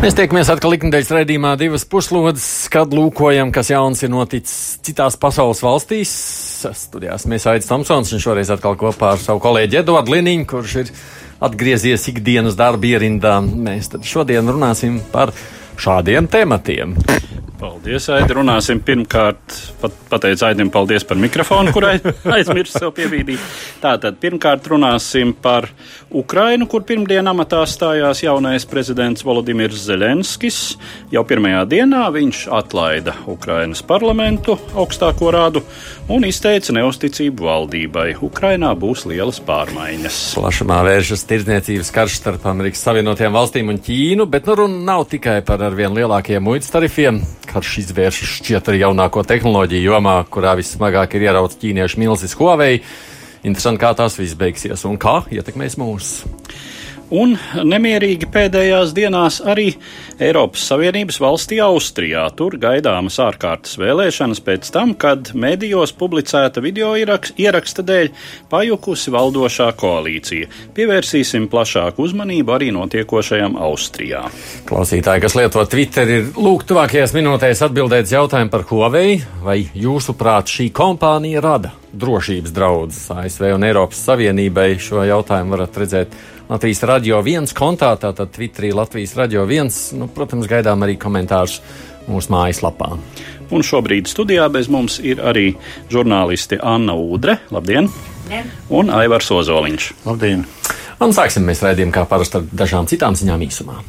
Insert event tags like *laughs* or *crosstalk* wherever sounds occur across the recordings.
Mēs tiekamies atkal ikdienas raidījumā divas puslodes, kad lūkojam, kas jauns ir noticis citās pasaules valstīs. Studijās mēs aicām Tomsons un šoreiz atkal kopā ar savu kolēģi Eduardu Liniņu, kurš ir atgriezies ikdienas darba ierindā. Mēs tad šodien runāsim par šādiem tematiem. Paldies, Aidi. Runāsim pirmkārt, pat, pateicu Aidim paldies par mikrofonu, kurai *laughs* aizmirsu sev piebīdīt. Tātad pirmkārt runāsim par Ukrainu, kur pirmdien amatā stājās jaunais prezidents Volodimirs Zelenskis. Jau pirmajā dienā viņš atlaida Ukrainas parlamentu augstāko rādu un izteica neusticību valdībai. Ukrainā būs lielas pārmaiņas. Plašumā vēršas tirdzniecības karš starp Amerikas Savienotajām valstīm un Ķīnu, bet nu runa nav tikai par arvien lielākiem muitas tarifiem karš izvēršas šķiet arī jaunāko tehnoloģiju jomā, kurā vissmagāk ir ierauts ķīniešu milzis Huawei. Interesanti, kā tās viss beigsies un kā ietekmēs mūs un nemierīgi pēdējās dienās arī Eiropas Savienības valstī Austrijā. Tur gaidāmas ārkārtas vēlēšanas pēc tam, kad medijos publicēta video ieraksta dēļ pajukusi valdošā koalīcija. Pievērsīsim plašāku uzmanību arī notiekošajam Austrijā. Klausītāji, kas lieto Twitter, ir lūgt tuvākajās minūtēs atbildēt jautājumu par Huawei, vai jūsuprāt šī kompānija rada drošības draudus ASV un Eiropas Savienībai. Šo jautājumu varat redzēt Latvijas radio viens kontā, tātad Twitterī Latvijas radio viens. Nu, protams, gaidām arī komentārus mūsu mājaslapā. Un šobrīd studijā bez mums ir arī žurnālisti Anna Udre. Labdien! Labdien. Un Aivars Ozoliņš. Labdien! Un sāksim mēs raidījumu kā parasti ar dažām citām ziņām īsumā.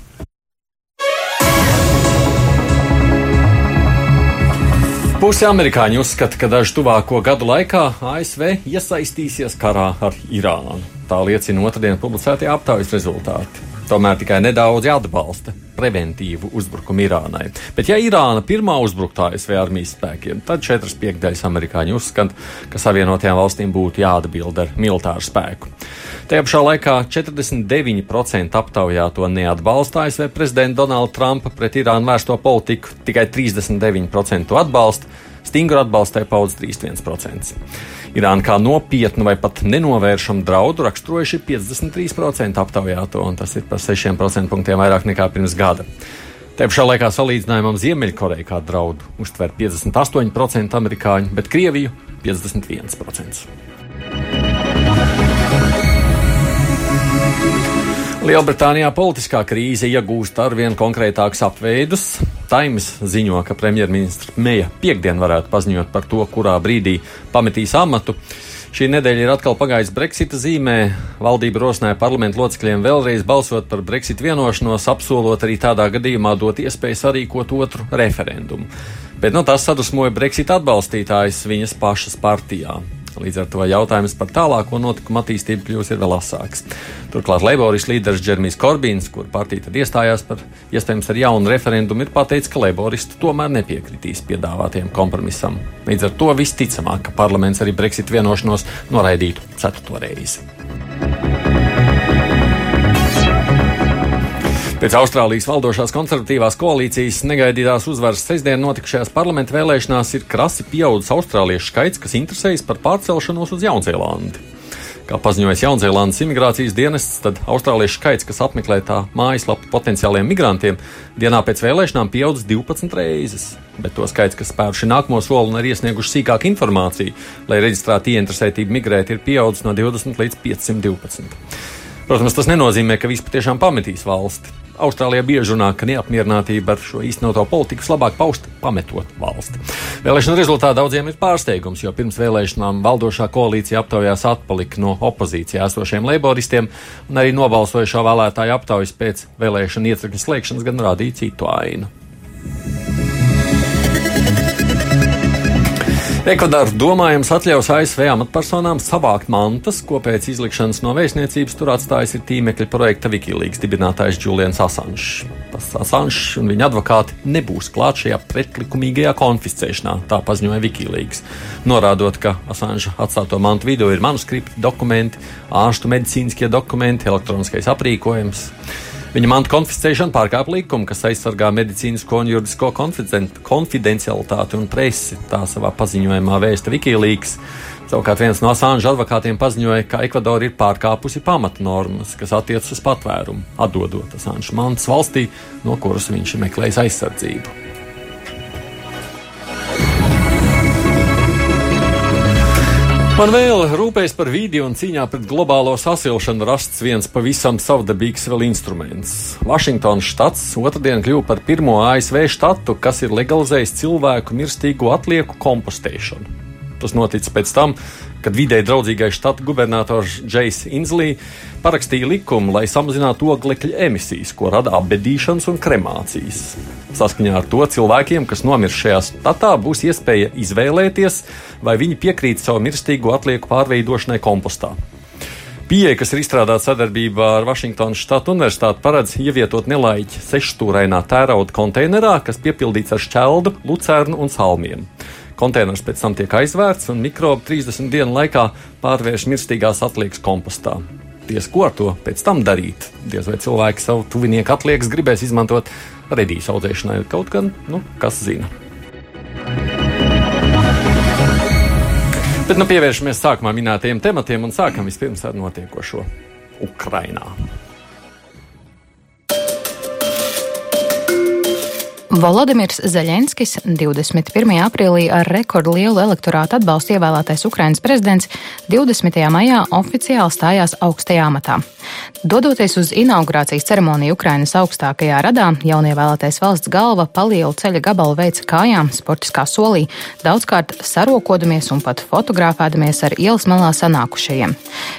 Pusi amerikāņi uzskata, ka dažu tuvāko gadu laikā ASV iesaistīsies karā ar Irānu. Tā liecina otrdien publicētie aptaujas rezultāti. Tomēr tikai nedaudz atbalsta preventīvu uzbrukumu Irānai. Bet, ja Irāna pirmā uzbruktu ASV armijas spēkiem, tad četras piekdaļas amerikāņu uzskata, ka Savienotajām valstīm būtu jāatbild ar militāru spēku. Tajā pašā laikā 49% aptaujāto neatbalsta ASV prezidenta Donalda Trumpa pret Irānu vērsto politiku, tikai 39% atbalsta, stingru atbalstai paudz 31%. Irāna kā nopietnu vai pat nenovēršamu draudu raksturojuši 53% aptaujāto, un tas ir par 6% punktiem vairāk nekā pirms gada. Te pašā laikā salīdzinājumam Ziemeļkoreju kā draudu uztver 58% amerikāņu, bet Krieviju 51%. Lielbritānijā politiskā krīze iegūst arvien konkrētākus apveidus. Times ziņo, ka premjerministra Meija piekdien varētu paziņot par to, kurā brīdī pametīs amatu. Šī nedēļa ir atkal pagājusi Brexita zīmē. Valdība rosināja parlamentu locekļiem vēlreiz balsot par Brexit vienošanos, apsolot arī tādā gadījumā dot iespēju sarīkot otru referendumu. Bet nu, tas sadusmoja Brexit atbalstītājus viņas pašas partijā. Līdz ar to jautājums par tālāko notikumu attīstību kļūs vēl asāks. Turklāt Leiboris līderis Džermijs Korbīns, kur partija tad iestājās par iespējams ar jaunu referendumu, ir pateicis, ka Leiboristi tomēr nepiekritīs piedāvātiem kompromisam. Līdz ar to visticamāk, ka parlaments arī Brexit vienošanos noraidītu ceturto reizi. Pēc Austrālijas valdošās konservatīvās koalīcijas negaidītās uzvaras sestdien notikušajās parlamentu vēlēšanās ir krasi pieaudzis austrāliešu skaits, kas interesējas par pārcelšanos uz Jaunzēlandi. Kā paziņojas Jaunzēlandes imigrācijas dienests, tad austrāliešu skaits, kas apmeklē tā mājaslapu potenciāliem migrantiem, dienā pēc vēlēšanām pieaudzis 12 reizes. Bet to skaits, kas spēruši nākamo soli un ir iesnieguši sīkāku informāciju, lai reģistrētu ieinteresētību migrēt, ir pieaudzis no 20 līdz 512. Protams, tas nenozīmē, ka visi patiešām pametīs valsti. Austrālijā bieži runā, ka neapmierinātība ar šo īstenoto politiku labāk paust pametot valsti. Vēlēšana rezultātā daudziem ir pārsteigums, jo pirms vēlēšanām valdošā koalīcija aptaujās atpalika no opozīcijā esošiem leiboristiem, un arī nobalsojušo vēlētāju aptaujas pēc vēlēšana iecirkņa slēgšanas gan rādīja citu ainu. Ekvadora domājams atļaus ASV amatpersonām savākt mantas, ko pēc izlikšanas no vēstniecības tur atstājis ir tīmekļa projekta Wikileaks dibinātājs Julians Assange. Tas Assange un viņa advokāti nebūs klāt šajā pretlikumīgajā konfiscēšanā, tā paziņoja Wikileaks. Norādot, ka Assange atstāto mantu vidū ir manuskripti, dokumenti, ārstu medicīniskie dokumenti, elektroniskais aprīkojums. Viņa mantu konfiscēšana pārkāp likumu, kas aizsargā medicīnisko un juridisko konfidencialitāti un presi. Tā savā paziņojumā vēsta Wikileaks. Savukārt viens no Asāņu advokātiem paziņoja, ka Ekvadora ir pārkāpusi pamatnormas, kas attiecas uz patvērumu, atdodot Asāņu mantas valstī, no kuras viņš ir meklējis aizsardzību. Man vēl rūpējas par vidi un cīņā pret globālo sasilšanu rasts viens pavisam savdabīgs vēl instruments. Vašingtonas štats otrdien kļuva par pirmo ASV štatu, kas ir legalizējis cilvēku mirstīgo atlieku kompostēšanu. Tas noticis pēc tam, kad vidē draudzīgais štata gubernators Džejs Inslī parakstīja likumu, lai samazinātu oglekļa emisijas, ko rada apbedīšanas un kremācijas. Saskaņā ar to cilvēkiem, kas nomirst šajā statā, būs iespēja izvēlēties, vai viņi piekrīt savu mirstīgo atlieku pārveidošanai kompostā. Pieeja, kas ir izstrādāta sadarbībā ar Vašingtonas štatu universitāti, paredz ievietot nelaiķi sešstūrainā tērauda konteinerā, kas piepildīts ar šķeldu, lucernu un salmiem. Konteiners pēc tam tiek aizvērts un mikrobi 30 dienu laikā pārvērš mirstīgās atliekas kompostā. Ties, ko ar to pēc tam darīt? Diez vai cilvēki savu tuvinieku atliekas gribēs izmantot redīs audzēšanai, kaut gan, nu, kas zina. Bet nu pievēršamies sākumā minētajiem tematiem un sākam vispirms ar notiekošo Ukrainā. Volodimirs Zeļenskis 21. aprīlī ar rekordlielu elektorātu atbalstu ievēlētais Ukrainas prezidents 20. maijā oficiāli stājās augstajā amatā. Dodoties uz inaugurācijas ceremoniju Ukrainas augstākajā radā, jaunievēlētais valsts galva pa lielu ceļa gabalu veica kājām sportiskā solī, daudzkārt sarokodamies un pat fotografēdamies ar ielas malā sanākušajiem.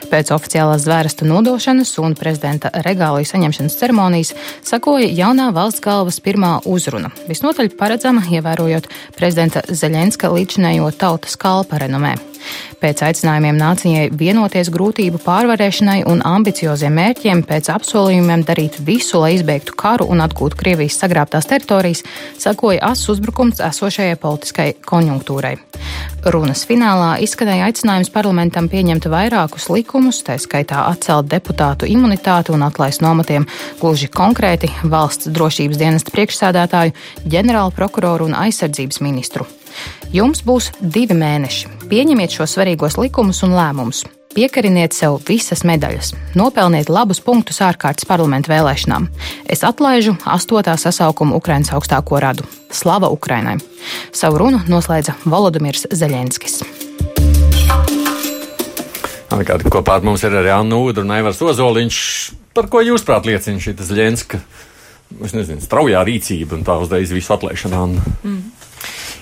Pēc oficiālās zvērsta nodošanas un prezidenta regāliju saņemšanas ceremonijas sakoja jaunā valsts galvas pirmā uzruna. Visnotaļ paredzama, ievērojot prezidenta Zeļenska līdzinējo tautas kalpa renomē. Pēc aicinājumiem nācijai vienoties grūtību pārvarēšanai un ambicioziem mērķiem, pēc apsolījumiem darīt visu, lai izbeigtu karu un atgūtu Krievijas sagrābtās teritorijas, sakoja asas uzbrukums esošajai politiskai konjunktūrai. Runas finālā izskanēja aicinājums parlamentam pieņemt vairākus likumus, tā skaitā atcelt deputātu imunitāti un atlaist nomatiem gluži konkrēti valsts drošības dienesta priekšsēdētāju, ģenerālu prokuroru un aizsardzības ministru. Jums būs divi mēneši. Pieņemiet šos svarīgos likumus un lēmumus. Piekariniet sev visas medaļas, nopelniet labus punktus ārkārtas parlamentu vēlēšanām. Es atlaižu 8. sasaukuma Ukraiņas augstāko radu. Slava Ukrainai! Savu runu noslēdza Volodimirs Zeļenskis. Kādi kopā ar mums ir arī Anna Udra un Aivars Ozoliņš. Par ko jūs prāt liecina šī Zeļenska? Es nezinu, straujā rīcība un tā uzreiz visu atlaišana. Mm.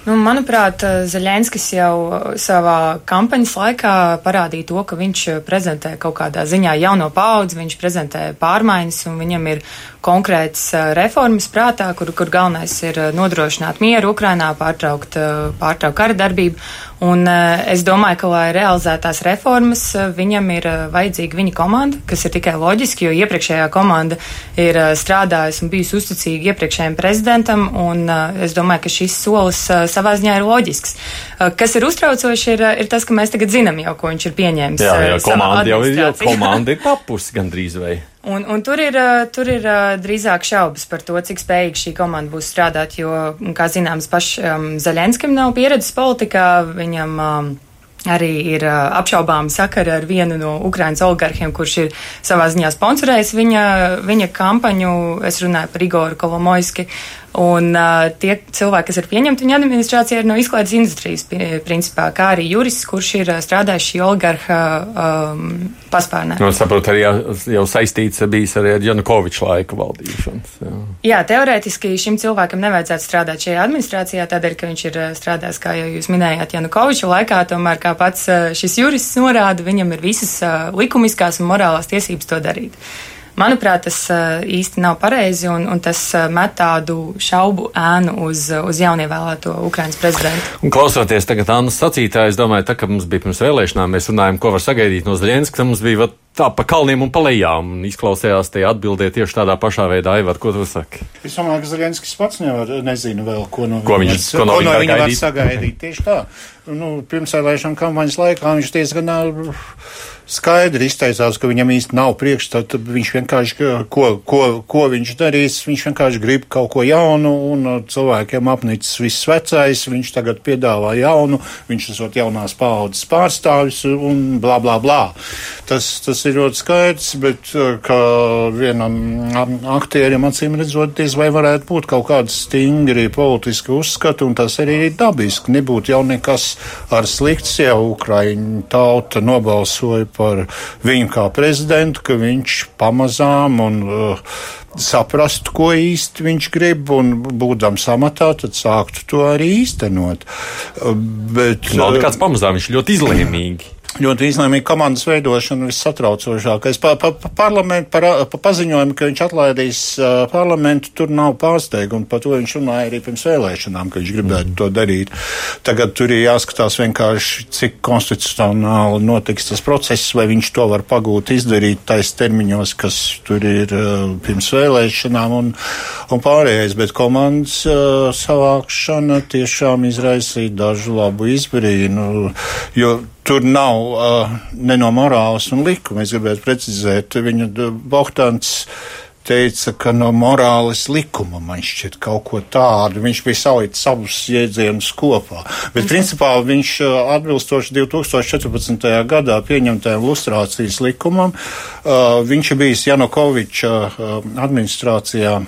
Nu, manuprāt, Zaļenskis jau savā kampaņas laikā parādīja to, ka viņš prezentē kaut kādā ziņā jauno paudzi, viņš prezentē pārmaiņas un viņam ir konkrētas reformas prātā, kur, kur galvenais ir nodrošināt mieru Ukrainā, pārtraukt, pārtraukt kara darbību. Un es domāju, ka, lai realizētu tās reformas, viņam ir vajadzīga viņa komanda, kas ir tikai loģiski, jo iepriekšējā komanda ir strādājusi un bijusi uzticīga iepriekšējiem prezidentam, un es domāju, ka šis solis savā ziņā ir loģisks. Kas ir uztraucoši, ir, ir tas, ka mēs tagad zinām jau, ko viņš ir pieņēmis. Jā, jā komanda jau ir, jau komanda ir *laughs* tapusi gandrīz vai. Un, un tur ir, tur ir drīzāk šaubas par to, cik spējīga šī komanda būs strādāt, jo, kā zināms, pašam Zaļenskim nav pieredzes politikā, viņam um, arī ir uh, apšaubāmi sakari ar vienu no Ukrainas oligarhiem, kurš ir savā ziņā sponsorējis viņa, viņa kampaņu. Es runāju par Igoru Kolomojski. Un uh, tie cilvēki, kas ir pieņemti viņa administrācijā, ir no izklaides industrijas, principā, kā arī jurists, kurš ir strādājis šī oligarha um, paspārnē. Nu, saprotu, arī jau, saistīts bijis arī ar Janukoviču laiku valdīšanas. Jā. jā, teorētiski šim cilvēkam nevajadzētu strādāt šajā administrācijā, tādēļ, ka viņš ir strādājis, kā jau jūs minējāt, Janukoviču laikā, tomēr, kā pats šis jurists norāda, viņam ir visas likumiskās un morālās tiesības to darīt. Manuprāt, tas īsti nav pareizi un, un tas met tādu šaubu ēnu uz, uz jaunievēlēto Ukrainas prezidentu. Un klausoties tagad Annas sacītā, es domāju, tā, ka mums bija pirms vēlēšanām, mēs runājam, ko var sagaidīt no Zaļenska, mums bija vat, tā pa kalniem un pa lejām. Un izklausījās tie atbildēt tieši tādā pašā veidā. Aivar, ko tu saki? Es domāju, ka Zaļenskis pats nevar, nezinu vēl, ko no, ko viņš, var, ko no, ko no viņa var sagaidīt. Tieši tā. Nu, pirmsvēlēšana kampaņas laikā viņš diezgan skaidri izteicās, ka viņam īsti nav priekšstata. Viņš vienkārši, ko, ko, ko viņš darīs, viņš vienkārši grib kaut ko jaunu, un uh, cilvēkiem apnicis viss vecais, viņš tagad piedāvā jaunu, viņš esot jaunās paaudzes pārstāvis, un blā, blā, blā. Tas, tas ir ļoti skaidrs, bet uh, ka vienam aktierim acīm redzot, diez vai varētu būt kaut kādi stingri politiski uzskati, un tas arī ir dabiski. Nebūtu jau nekas ar slikts, ja Ukraiņu tauta nobalsoja par viņu kā prezidentu, ka viņš pamazām un uh, saprastu, ko īsti viņš grib, un būdams amatā, tad sāktu to arī īstenot. Uh, bet, Nav nekāds pamazām, viņš ļoti izlēmīgi ļoti izlēmīga komandas veidošana vissatraucošākais. Pa, pa, pa, par, pa paziņojumu, ka viņš atlaidīs uh, parlamentu, tur nav pārsteiguma. Par to viņš runāja arī pirms vēlēšanām, ka viņš gribētu mm. to darīt. Tagad tur ir jāskatās vienkārši, cik konstitucionāli notiks tas process, vai viņš to var pagūt izdarīt tais termiņos, kas tur ir uh, pirms vēlēšanām un, un pārējais. Bet komandas uh, savākšana tiešām izraisīja dažu labu izbrīnu, jo tur nav uh, ne no morāles un likuma. Es gribētu precizēt, viņa Bohtāns teica, ka no morāles likuma man šķiet kaut ko tādu. Viņš bija salicis abus jēdzienus kopā. Bet, principā, viņš atbilstoši 2014. gadā pieņemtajam lustrācijas likumam, uh, viņš bijis Janukoviča uh, administrācijā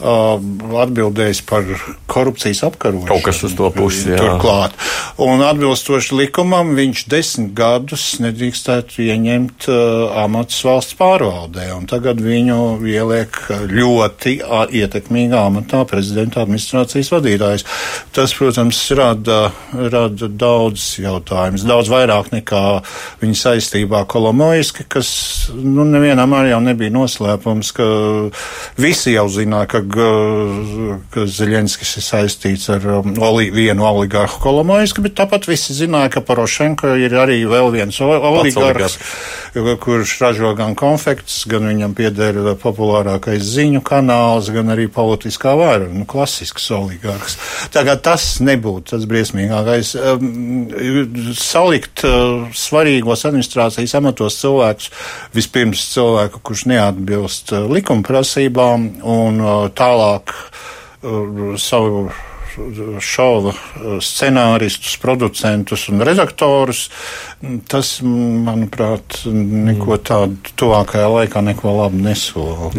atbildējis par korupcijas apkarošanu. Kaut kas uz to pusi, jā. Turklāt. Un atbilstoši likumam viņš desmit gadus nedrīkstētu ieņemt uh, amatus valsts pārvaldē. Un tagad viņu ieliek ļoti ietekmīgā amatā prezidenta administrācijas vadītājs. Tas, protams, rada, rada daudz jautājumus, daudz vairāk nekā viņa saistībā Kolomoiski, kas, nu, nevienam arī jau nebija noslēpums, ka visi jau zināja, ka ka Zeļenskis ir saistīts ar um, oli, vienu oligārhu Kolomoisku, bet tāpat visi zināja, ka Porošenko ir arī vēl viens oligārhs, kurš ražo gan konfekts, gan viņam pieder populārākais ziņu kanāls, gan arī politiskā vara, nu, klasisks oligārhs. Tagad tas nebūtu tas briesmīgākais. Um, salikt uh, svarīgos administrācijas amatos cilvēkus, vispirms cilvēku, kurš neatbilst uh, likuma prasībām, un uh, tālāk uh, savu šova uh, scenāristus, producentus un redaktorus. Tas, manuprāt, neko tādu tuvākajā laikā neko labu nesola.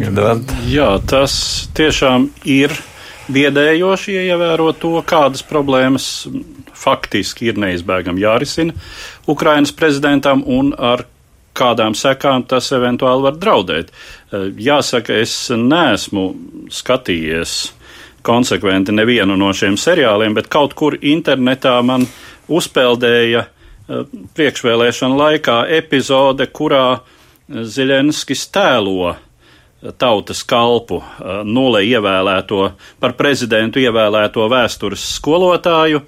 Jā, tas tiešām ir biedējoši, ja ievēro to, kādas problēmas faktiski ir neizbēgami jārisina Ukrainas prezidentam un ar kādām sekām tas eventuāli var draudēt. Eh, jāsaka, es neesmu skatījies konsekventi nevienu no šiem seriāliem, bet kaut kur internetā man uzpeldēja eh, priekšvēlēšana laikā epizode, kurā Ziļenskis tēlo tautas kalpu, nulē ievēlēto par prezidentu ievēlēto vēstures skolotāju,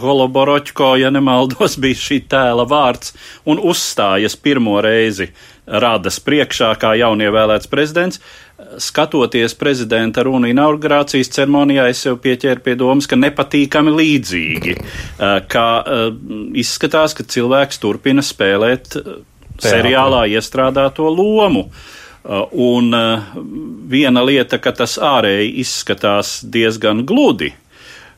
Holoboroķko, ja nemaldos, bija šī tēla vārds, un uzstājas pirmo reizi radas priekšā kā jaunievēlēts prezidents. Skatoties prezidenta runu inaugurācijas ceremonijā, es jau pieķēru pie domas, ka nepatīkami līdzīgi, ka izskatās, ka cilvēks turpina spēlēt seriālā iestrādāto lomu. Un viena lieta, ka tas ārēji izskatās diezgan gludi,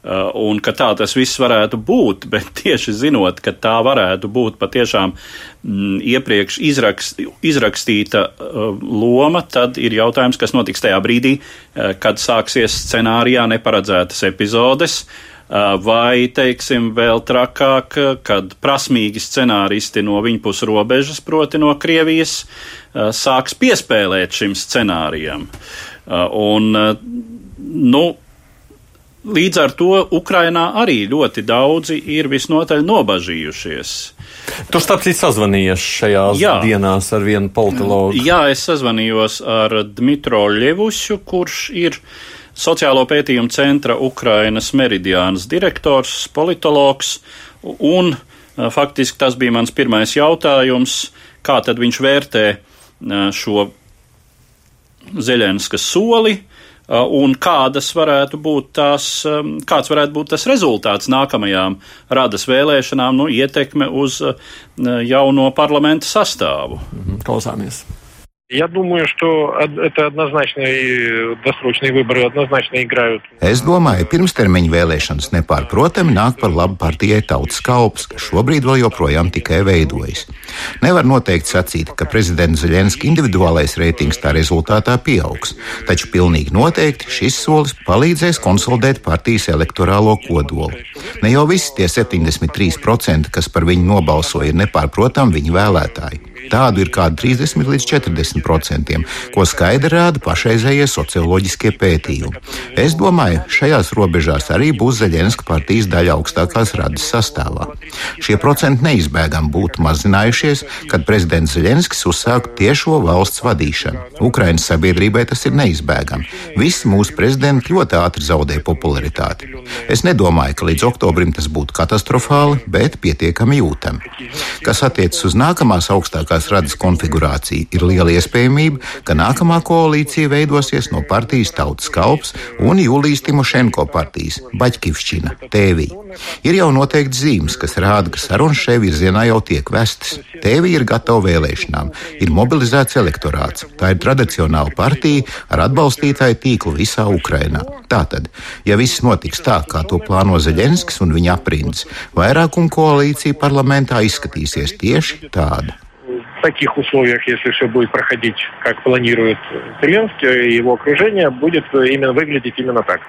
un ka tā tas viss varētu būt, *laughs* bet tieši zinot, ka tā varētu būt patiešām mm, iepriekš izrakst, izrakstīta uh, loma, tad ir jautājums, kas notiks tajā brīdī, uh, kad sāksies scenārijā neparedzētas epizodes. Vai, teiksim, vēl trakāk, kad prasmīgi scenāristi no viņa puses robežas, proti no Krievijas, sāks piespēlēt šim scenārijam. Un, nu, Līdz ar to Ukrainā arī ļoti daudzi ir visnotaļ nobažījušies. Tu starp citu sazvanījies šajās Jā. dienās ar vienu politologu. Jā, es sazvanījos ar Dmitro Ļevušu, kurš ir Sociālo pētījumu centra Ukrainas meridiānas direktors, politologs, un faktiski tas bija mans pirmais jautājums, kā tad viņš vērtē šo Zeļenskas soli, un kādas varētu būt tās, um, kāds varētu būt tas rezultāts nākamajām radas vēlēšanām, nu, ietekme uz uh, jauno parlamenta sastāvu. Mhm, klausāmies! Я думаю, что это однозначно и досрочные выборы однозначно играют. Es domāju, pirmstermiņa vēlēšanas nepārprotami nāk par labu partijai Tautas kalps, kas šobrīd vēl joprojām tikai veidojas. Nevar noteikti sacīt, ka prezidenta Zelenska individuālais reitings tā rezultātā pieaugs, taču pilnīgi noteikti šis solis palīdzēs konsolidēt partijas elektorālo kodolu. Ne jau visi tie 73%, kas par viņu nobalsoja, ir nepārprotami viņa vēlētāji. Tādu ir kādi 30 līdz 40%, ko skaidri rāda pašreizējie socioloģiskie pētījumi. Es domāju, šajās robežās arī būs Zaļenska partijas daļa augstākās radas sastāvā. Šie procenti neizbēgami būtu mazinājušies, kad prezidents Zaļenskis uzsāka tiešo valsts vadīšanu. Ukraiņas sabiedrībai tas ir neizbēgami. Visi mūsu prezidenti ļoti ātri zaudē popularitāti. Es nedomāju, ka līdz oktobrim tas būtu katastrofāli, bet pietiekami jūtami. Kas attiecas uz nākamās augstākās politiskās radas konfigurācija, ir liela iespējamība, ka nākamā koalīcija veidosies no partijas Tautas kalps un Jūlijas Timošenko partijas Baļķivšķina tēvī. Ir jau noteikti zīmes, kas rāda, ka sarunas šajā virzienā jau tiek vestas. Tēvī ir gatava vēlēšanām, ir mobilizēts elektorāts. Tā ir tradicionāla partija ar atbalstītāju tīklu visā Ukrainā. Tātad, ja viss notiks tā, kā to plāno Zeļenskis un viņa aprindas, vairākuma koalīcija parlamentā izskatīsies tieši tāda таких условиях, если все будет проходить, как планирует Зеленский и его окружение, будет именно выглядеть именно так.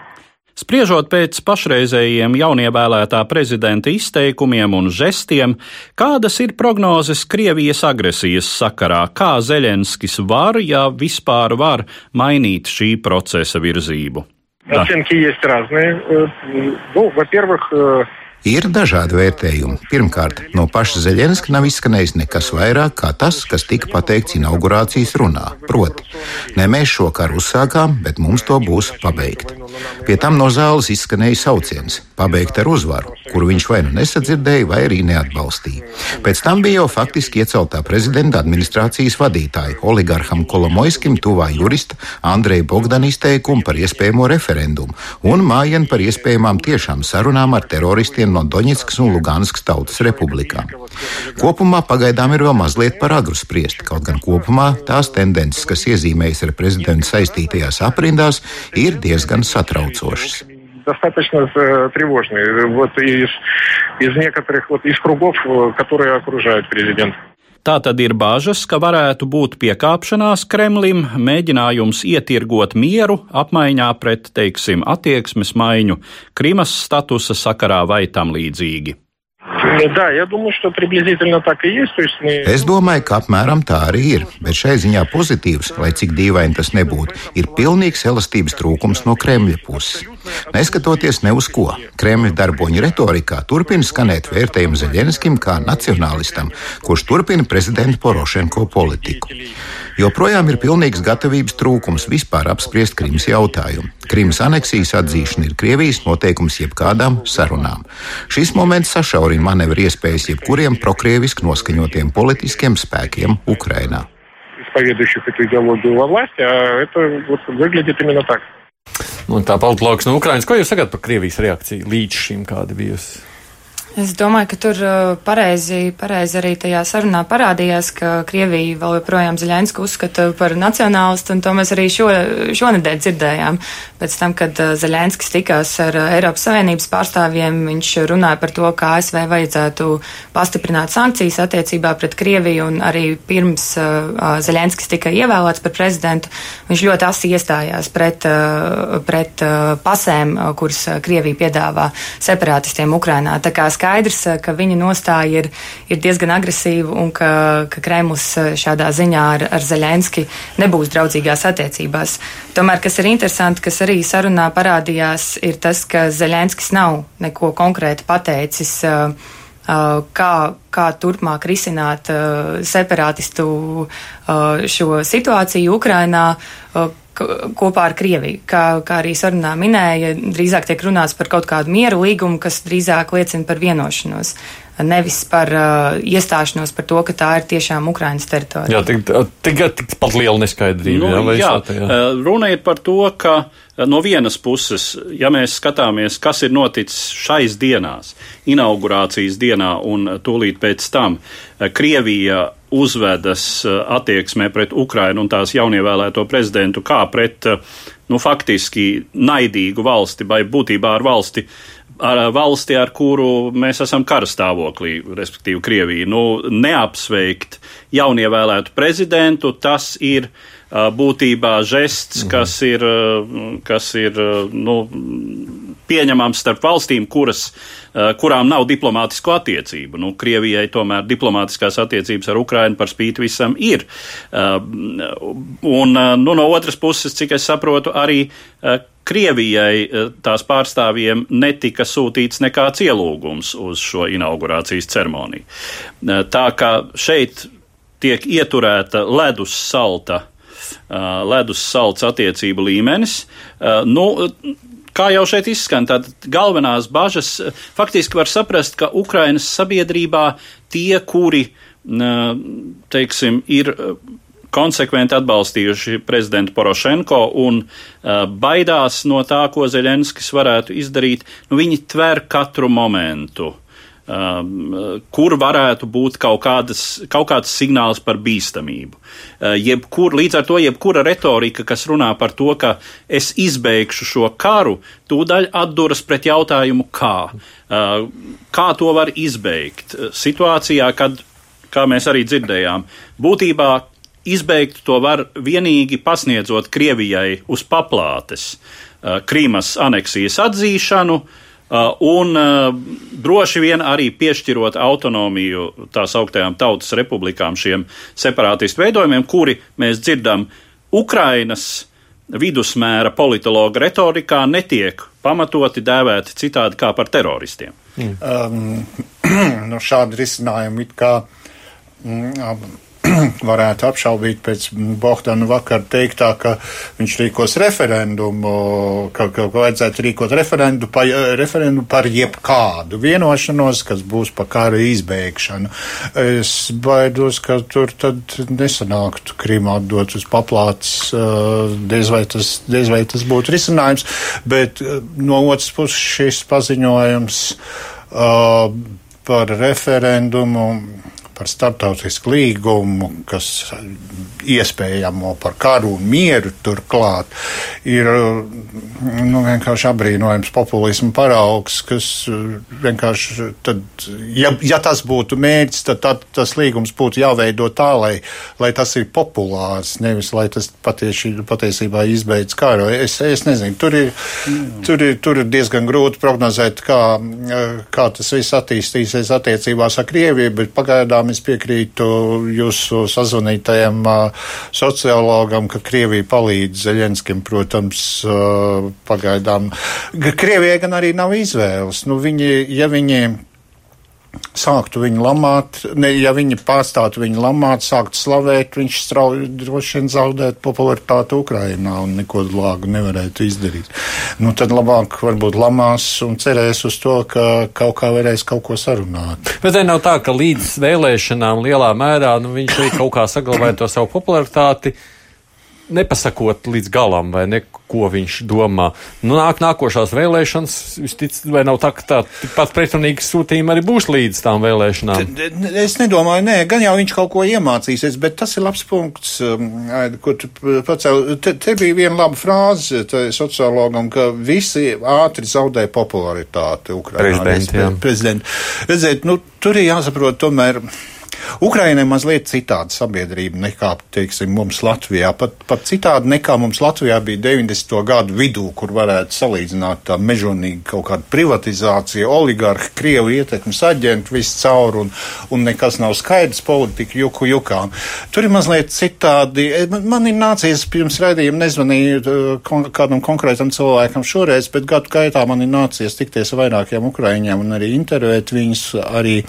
Spriežot pēc pašreizējiem jaunievēlētā prezidenta izteikumiem un žestiem, kādas ir prognozes Krievijas agresijas sakarā, kā Zeļenskis var, ja vispār var mainīt šī procesa virzību? Оценки есть разные. Ну, во-первых, Ir dažādi vērtējumi. Pirmkārt, no paša Zeļenska nav izskanējis nekas vairāk kā tas, kas tika pateikts inaugurācijas runā. Proti, ne mēs šo karu uzsākām, bet mums to būs pabeigt. Pie tam no zāles izskanēja sauciens - pabeigt ar uzvaru, kuru viņš vai nu nesadzirdēja, vai arī neatbalstīja. Pēc tam bija jau faktiski ieceltā prezidenta administrācijas vadītāja, oligarham Kolomoiskim tuvā jurista Andreja Bogdana izteikumu par iespējamo referendumu un mājienu par iespējamām tiešām sarunām ar teroristiem no Doņetskas un Luganskas tautas republikām. Kopumā pagaidām ir vēl mazliet par agru spriest, kaut gan kopumā tās tendences, kas iezīmējas ar prezidentu saistītajās aprindās, ir diezgan satraucošas достаточно э, тревожные вот из, из некоторых вот из кругов, э, которые окружают президента. Tā tad ir bažas, ka varētu būt piekāpšanās Kremlim, mēģinājums ietirgot mieru apmaiņā pret, teiksim, attieksmes maiņu Krimas statusa sakarā vai tam līdzīgi. Да, я думаю, что приблизительно так и есть. То есть мы... Es domāju, ka apmēram tā arī ir, bet šai ziņā pozitīvs, lai cik dīvaini tas nebūtu, ir pilnīgs elastības trūkums no Kremļa puses. Neskatoties ne uz ko, Kremļa darboņu retorikā turpina skanēt vērtējumu Zeļenskim kā nacionālistam, kurš turpina prezidenta Porošenko politiku. Joprojām ir pilnīgs gatavības trūkums vispār apspriest Krimas jautājumu. Krimas aneksijas atzīšana ir Krievijas noteikums jebkādām sarunām. Šis moments sašaurina manevru iespējas jebkuriem prokrieviski noskaņotiem politiskiem spēkiem Ukrainā. Nu, tā Pāvils Lauks no nu, Ukrainas. Ko jūs sakāt par Krievijas reakciju līdz šim, kāda bijusi? Es domāju, ka tur uh, pareizi, pareizi arī tajā sarunā parādījās, ka Krievija vēl joprojām Zaļensku uzskata par nacionālistu, un to mēs arī šo, šonedēļ dzirdējām. Pēc tam, kad uh, Zaļenskis tikās ar uh, Eiropas Savienības pārstāvjiem, viņš runāja par to, ka ASV vajadzētu pastiprināt sankcijas attiecībā pret Krieviju, un arī pirms Zaļenskis tika ievēlēts par prezidentu, viņš ļoti asi iestājās pret, pret pasēm, kuras Krievija piedāvā separatistiem Ukrainā. Tā kā skaidrs, eh, ka viņa nostāja ir, ir diezgan agresīva un ka, ka Kremlis eh, šādā ziņā ar, ar Zeļenski nebūs draudzīgās attiecībās. Tomēr, kas ir interesanti, kas arī sarunā parādījās, ir tas, ka Zeļenskis nav neko konkrēti pateicis. Uh, kā, kā turpmāk risināt separātistu šo situāciju Ukrainā kopā ar Krieviju. Kā, kā arī sarunā minēja, drīzāk tiek runāts par kaut kādu mieru līgumu, kas drīzāk liecina par vienošanos. Nevis par uh, iestāšanos par to, ka tā ir tiešām Ukrainas teritorija. Jā, tik, tik, tik pat liela neskaidrība. Nu, jā, jā, jā, runa ir par to, ka no vienas puses, ja mēs skatāmies, kas ir noticis šais dienās, inaugurācijas dienā un tūlīt pēc tam, Krievija uzvedas eh, attieksmē pret Ukrainu un tās jaunievēlēto prezidentu kā pret, eh, nu, faktiski naidīgu valsti vai būtībā ar valsti, ar valsti, ar kuru mēs esam karastāvoklī, respektīvi Krieviju. Nu, neapsveikt jaunievēlētu prezidentu, tas ir eh, būtībā žests, mhm. kas ir, kas ir nu, pieņemams starp valstīm, kuras, kurām nav diplomātisku attiecību. Nu, Krievijai tomēr diplomātiskās attiecības ar Ukrainu par spīti visam ir. Un nu, no otras puses, cik es saprotu, arī Krievijai tās pārstāvjiem netika sūtīts nekāds ielūgums uz šo inaugurācijas ceremoniju. Tā kā šeit tiek ieturēta ledus salta ledus salds attiecību līmenis. Nu, Kā jau šeit izskan, tad galvenās bažas faktiski var saprast, ka Ukrainas sabiedrībā tie, kuri, teiksim, ir konsekventi atbalstījuši prezidentu Porošenko un uh, baidās no tā, ko Zeļenskis varētu izdarīt, nu, viņi tver katru momentu. Um, kur varētu būt kaut, kādas, kaut kāds signāls par bīstamību. Uh, jebkur, līdz ar to, jebkura retorika, kas runā par to, ka es izbeigšu šo karu, tūdaļ atduras pret jautājumu, kā. Uh, kā to var izbeigt situācijā, kad, kā mēs arī dzirdējām, būtībā izbeigt to var vienīgi pasniedzot Krievijai uz paplātes uh, Krīmas aneksijas atzīšanu, uh, un uh, droši vien arī piešķirot autonomiju tās augtajām tautas republikām, šiem separātistu veidojumiem, kuri mēs dzirdam Ukrainas vidusmēra politologa retorikā netiek pamatoti dēvēti citādi kā par teroristiem. Mm. Um, *clears throat* nu šādi risinājumi it kā mm, *clears throat* varētu apšaubīt pēc Bohdana vakar teiktā, ka viņš rīkos referendumu, ka, ka vajadzētu rīkot referendu pa, referendu par jebkādu vienošanos, kas būs pa kara izbeigšanu. Es baidos, ka tur tad nesanāktu Krīmu atdot uz paplātes, diez vai tas, diez vai tas būtu risinājums, bet no otras puses šis paziņojums uh, par referendumu par starptautisku līgumu, kas iespējamo par karu un mieru turklāt, ir nu, vienkārši apbrīnojams populismu paraugs, kas vienkārši, tad, ja, ja tas būtu mērķis, tad, tad tas līgums būtu jāveido tā, lai, lai tas ir populārs, nevis lai tas patieši, patiesībā izbeidz karu. Es, es nezinu, tur ir, tur, ir, tur ir diezgan grūti prognozēt, kā, kā tas viss attīstīsies attiecībās ar Krieviju, bet pagaidām tiešām es piekrītu jūsu sazvanītajam sociologam, ka Krievija palīdz Zeļenskim, protams, pagaidām. Krievijai gan arī nav izvēles. Nu, viņi, ja viņi sāktu viņu lamāt, ne, ja viņi pārstātu viņu lamāt, sāktu slavēt, viņš strauji droši vien zaudētu popularitāti Ukrainā un neko lāgu nevarētu izdarīt. Nu, tad labāk varbūt lamās un cerēs uz to, ka kaut kā varēs kaut ko sarunāt. Bet te nav tā, ka līdz vēlēšanām lielā mērā nu, viņš arī kaut kā saglabāja to savu popularitāti nepasakot līdz galam, vai ne, ko viņš domā. Nu, nāk nākošās vēlēšanas, vistic, vai nav tā, ka tā tikpat pretrunīgas sūtījumi arī būs līdz tām vēlēšanām? Es nedomāju, nē, gan jau viņš kaut ko iemācīsies, bet tas ir labs punkts, um, ko tu pacēl. Te, te bija viena laba frāze sociologam, ka visi ātri zaudē popularitāti Ukrainā. Prezidenti. Redziet, nu, tur ir jāsaprot tomēr Ukraina ir mazliet citāda sabiedrība nekā, teiksim, mums Latvijā. Pat, pat citādi nekā mums Latvijā bija 90. gadu vidū, kur varētu salīdzināt tā mežonīgi kaut kāda privatizācija, oligarhi, krievu ietekmes aģenti, viss caur un, un nekas nav skaidrs, politika juku jukām. Tur ir mazliet citādi. Man ir nācies pirms raidījuma nezvanīt kon kādam konkrētam cilvēkam šoreiz, bet gadu gaitā man ir nācies tikties vairākiem ukraiņiem un arī intervēt viņus arī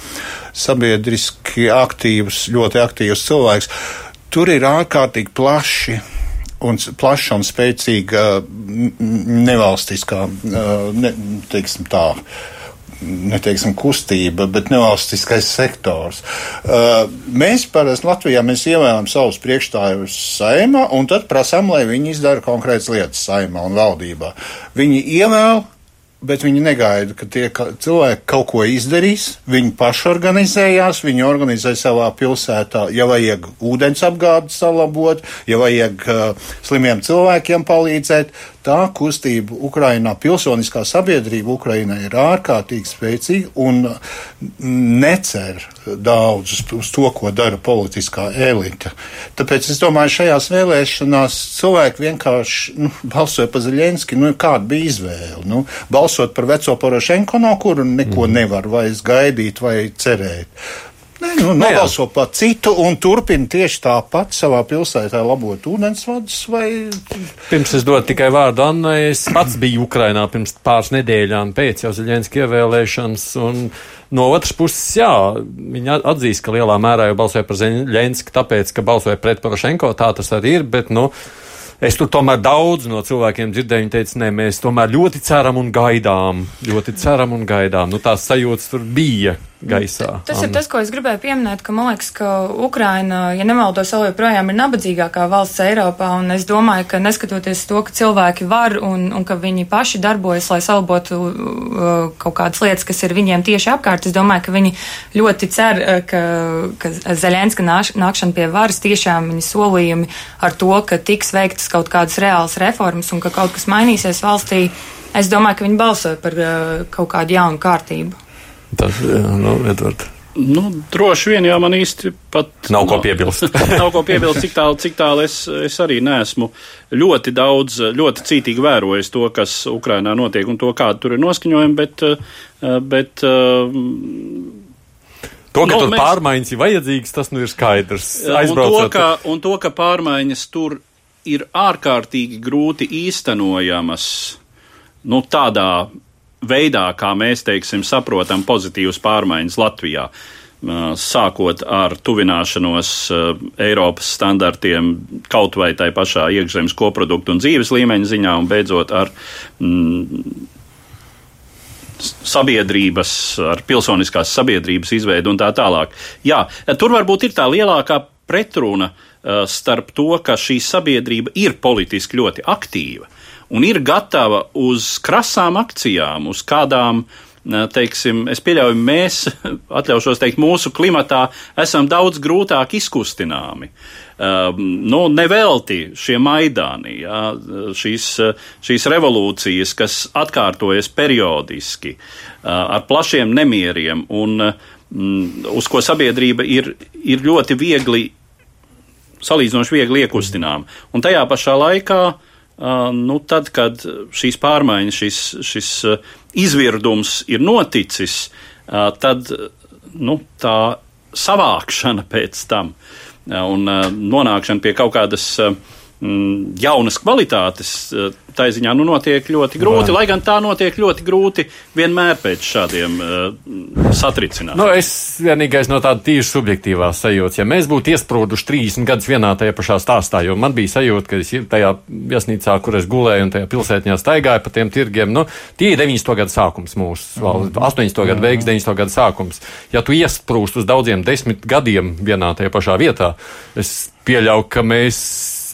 sabiedriski aktīvs, ļoti aktīvs cilvēks. Tur ir ārkārtīgi plaši un plaša un spēcīga nevalstiskā, ne, teiksim tā, neteiksim kustība, bet nevalstiskais sektors. Mēs parasti Latvijā mēs ievēlam savus priekšstājus saimā un tad prasām, lai viņi izdara konkrētas lietas saimā un valdībā. Viņi ievēl bet viņi negaida, ka tie cilvēki kaut ko izdarīs. Viņi paši organizējās, viņi organizē savā pilsētā, ja vajag ūdens apgādi salabot, ja vajag uh, slimiem cilvēkiem palīdzēt tā kustība Ukrainā, pilsoniskā sabiedrība Ukrainā ir ārkārtīgi spēcīga un necer daudz uz to, ko dara politiskā elite. Tāpēc es domāju, šajās vēlēšanās cilvēki vienkārši nu, balsoja par Zaļenski. Nu, kāda bija izvēle? Nu, balsot par veco Porošenko, no kura neko mm. nevar vairs gaidīt vai cerēt. Nē, nu, nobalso nu par citu un turpina tieši tāpat savā pilsētā labot ūdensvadus. Vai... Pirms es dodu tikai vārdu Annai, es pats biju Ukrainā pirms pāris nedēļām pēc jau Zaļenska ievēlēšanas. Un no otras puses, jā, viņi atzīst, ka lielā mērā jau balsoja par Zaļensku, tāpēc, ka balsoja pret Porošenko, tā tas arī ir, bet, nu, Es tur tomēr daudz no cilvēkiem dzirdēju, viņi teica, nē, mēs tomēr ļoti ceram un gaidām. Ļoti ceram un gaidām. Nu, tās sajūtas tur bija gaisā. Tas Anna. ir tas, ko es gribēju pieminēt, ka man liekas, ka Ukraina, ja nemaldos, vēl joprojām ir nabadzīgākā valsts Eiropā, un es domāju, ka neskatoties to, ka cilvēki var un, un ka viņi paši darbojas, lai salbotu uh, kaut kādas lietas, kas ir viņiem tieši apkārt, es domāju, ka viņi ļoti cer, uh, ka, ka Zaļenska nāš, nākšana pie varas tiešām viņa solījumi ar to, ka tiks veiktas kaut kādas reālas reformas un ka kaut kas mainīsies valstī. Es domāju, ka viņi balsoja par uh, kaut kādu jaunu kārtību. Tas, nu, Edvard. Nu, droši vien, jā, man īsti pat nav ko piebilst. *laughs* nav ko piebilst, cik tālu, cik tālu es, es arī neesmu ļoti daudz, ļoti cītīgi vērojis to, kas Ukrainā notiek un to, kāda tur ir noskaņojuma, bet, eh, bet To, ka nu, tur mēs... pārmaiņas ir vajadzīgas, tas nu ir skaidrs. Un to, ka, un to, ka pārmaiņas tur ir ārkārtīgi grūti īstenojamas, nu, tādā veidā, kā mēs teiksim, saprotam pozitīvas pārmaiņas Latvijā. Sākot ar tuvināšanos Eiropas standartiem, kaut vai tai pašā iekšzemes koproduktu un dzīves līmeņa ziņā, un beidzot ar mm, sabiedrības, ar pilsoniskās sabiedrības izveidu un tā tālāk. Jā, tur varbūt ir tā lielākā pretruna starp to, ka šī sabiedrība ir politiski ļoti aktīva un ir gatava uz krasām akcijām, uz kādām teiksim, es pieļauju, mēs, *laughs* atļaušos teikt, mūsu klimatā esam daudz grūtāk izkustināmi. Uh, nu, nevelti šie maidāni, jā, šīs, šīs revolūcijas, kas atkārtojas periodiski, uh, ar plašiem nemieriem un mm, uz ko sabiedrība ir, ir ļoti viegli, salīdzinoši viegli iekustinām. Un tajā pašā laikā uh, nu, tad, kad šīs pārmaiņas, šis, šis izvirdums ir noticis, tad nu, tā savākšana pēc tam un nonākšana pie kaut kādas jaunas kvalitātes tā ziņā nu, notiek ļoti grūti, Vai. lai gan tā notiek ļoti grūti vienmēr pēc šādiem uh, satricinājumiem. Nu, es vienīgais no tāda tīra subjektīvā sajūta, ja mēs būtu iesprūduši 30 gadus vienā tajā pašā stāstā, jo man bija sajūta, ka es tajā viesnīcā, kur es gulēju un tajā pilsētņā staigāju pa tiem tirgiem, nu, tie ir 90. gadu sākums mūsu valsts, 80. gadu beigas, 90. gadu sākums. Ja tu iesprūst uz daudziem desmit gadiem vienā tajā pašā vietā, es pieļauju, ka mēs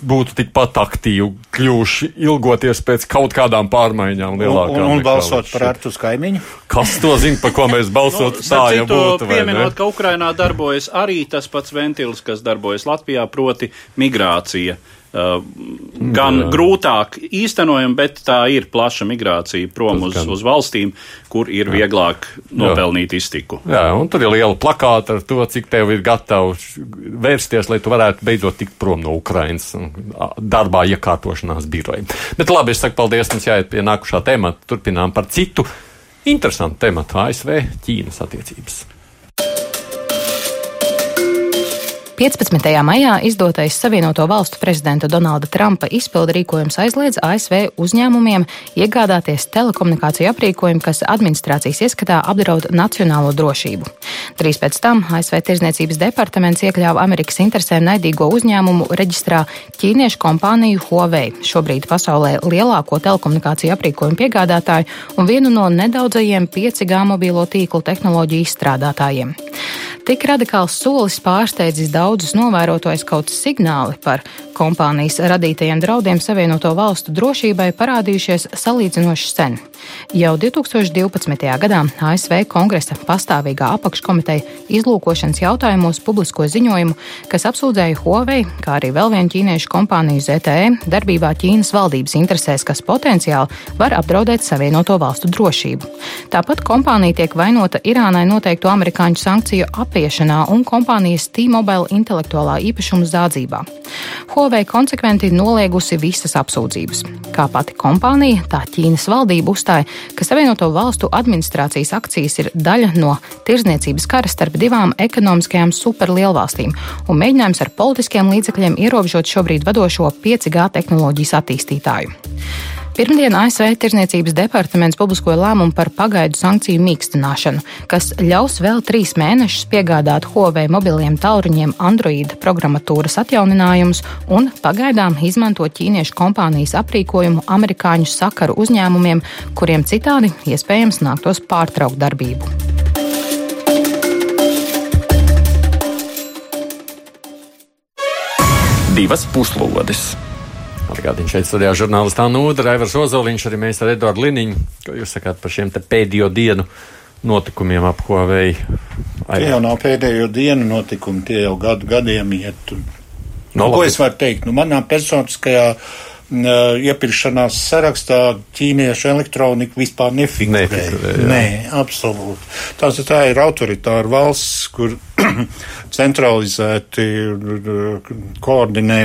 būtu tikpat aktīvi kļuvuši, ilgoties pēc kaut kādām pārmaiņām lielākām. Un, un, un balsot par Artus kaimiņu? Kas to zina, par ko mēs balsot? nu, tā jau būtu. Pieminot, ka Ukrainā darbojas arī tas pats ventils, kas darbojas Latvijā, proti migrācija. Gan Jā. grūtāk īstenojama, bet tā ir plaša migrācija prom uz, uz valstīm, kur ir Jā. vieglāk nopelnīt Jā. iztiku. Jā, un tur ir liela plakāta ar to, cik tev ir gatavs vērsties, lai tu varētu beidzot tikt prom no Ukrainas darbā iekārtošanās biroja. Bet labi, es saku paldies, mums jāiet pie nākušā temata. Turpinām par citu interesantu tematu ASV Ķīnas attiecības. 15. maijā izdotais Savienoto Valstu prezidenta Donalda Trumpa izpildu rīkojums aizliedz ASV uzņēmumiem iegādāties telekomunikāciju aprīkojumu, kas administrācijas ieskatā apdraud nacionālo drošību. Drīz pēc tam ASV Tirzniecības departaments iekļāva Amerikas interesēm naidīgo uzņēmumu reģistrā ķīniešu kompāniju Huawei, šobrīd pasaulē lielāko telekomunikāciju aprīkojumu piegādātāju un vienu no nedaudzajiem 5G mobīlo tīklu tehnoloģiju izstrādātājiem. Tik radikāls solis pārsteidzis daudzus novērotājus, kaut signāli par kompānijas radītajiem draudiem Savienoto valstu drošībai parādījušies salīdzinoši sen. Jau 2012. gadā ASV kongresa pastāvīgā apakškomiteja izlūkošanas jautājumos publisko ziņojumu, kas apsūdzēja Huawei, kā arī vēl vienu ķīniešu kompāniju ZTE darbībā Ķīnas valdības interesēs, kas potenciāli var apdraudēt Savienoto valstu drošību. Tāpat kompānija tiek vainota Irānai noteikto amerikāņu sankciju apiešanā un kompānijas T-Mobile intelektuālā īpašuma zādzībā. Huawei konsekventi noliegusi visas apsūdzības. Kā pati kompānija, tā Ķīnas valdība uzstāja, ka Savienoto valstu administrācijas akcijas ir daļa no tirzniecības kara starp divām ekonomiskajām superlielvalstīm un mēģinājums ar politiskiem līdzekļiem ierobežot šobrīd vadošo 5G tehnoloģijas attīstītāju. Pirmdien ASV Tirzniecības departaments publiskoja lēmumu par pagaidu sankciju mīkstināšanu, kas ļaus vēl trīs mēnešus piegādāt Huawei mobiliem tālruņiem Android programmatūras atjauninājumus un pagaidām izmantot ķīniešu kompānijas aprīkojumu amerikāņu sakaru uzņēmumiem, kuriem citādi iespējams nāktos pārtraukt darbību. Divas puslodes! Atgādīju šeit studijā žurnālistā Nūda, Raivars Ozoliņš, arī mēs ar Eduardu Liniņu. Ko jūs sakāt par šiem te pēdējo dienu notikumiem ap Huawei? Tie jau nav pēdējo dienu notikumi, tie jau gadu gadiem iet. No, ko es varu teikt? Nu, manā personiskajā uh, iepirkšanās sarakstā ķīniešu elektronika vispār nefigurē. Nefigurē Nē, absolūti. Tās tā ir autoritāra valsts, kur *clears throat* centralizēti koordinē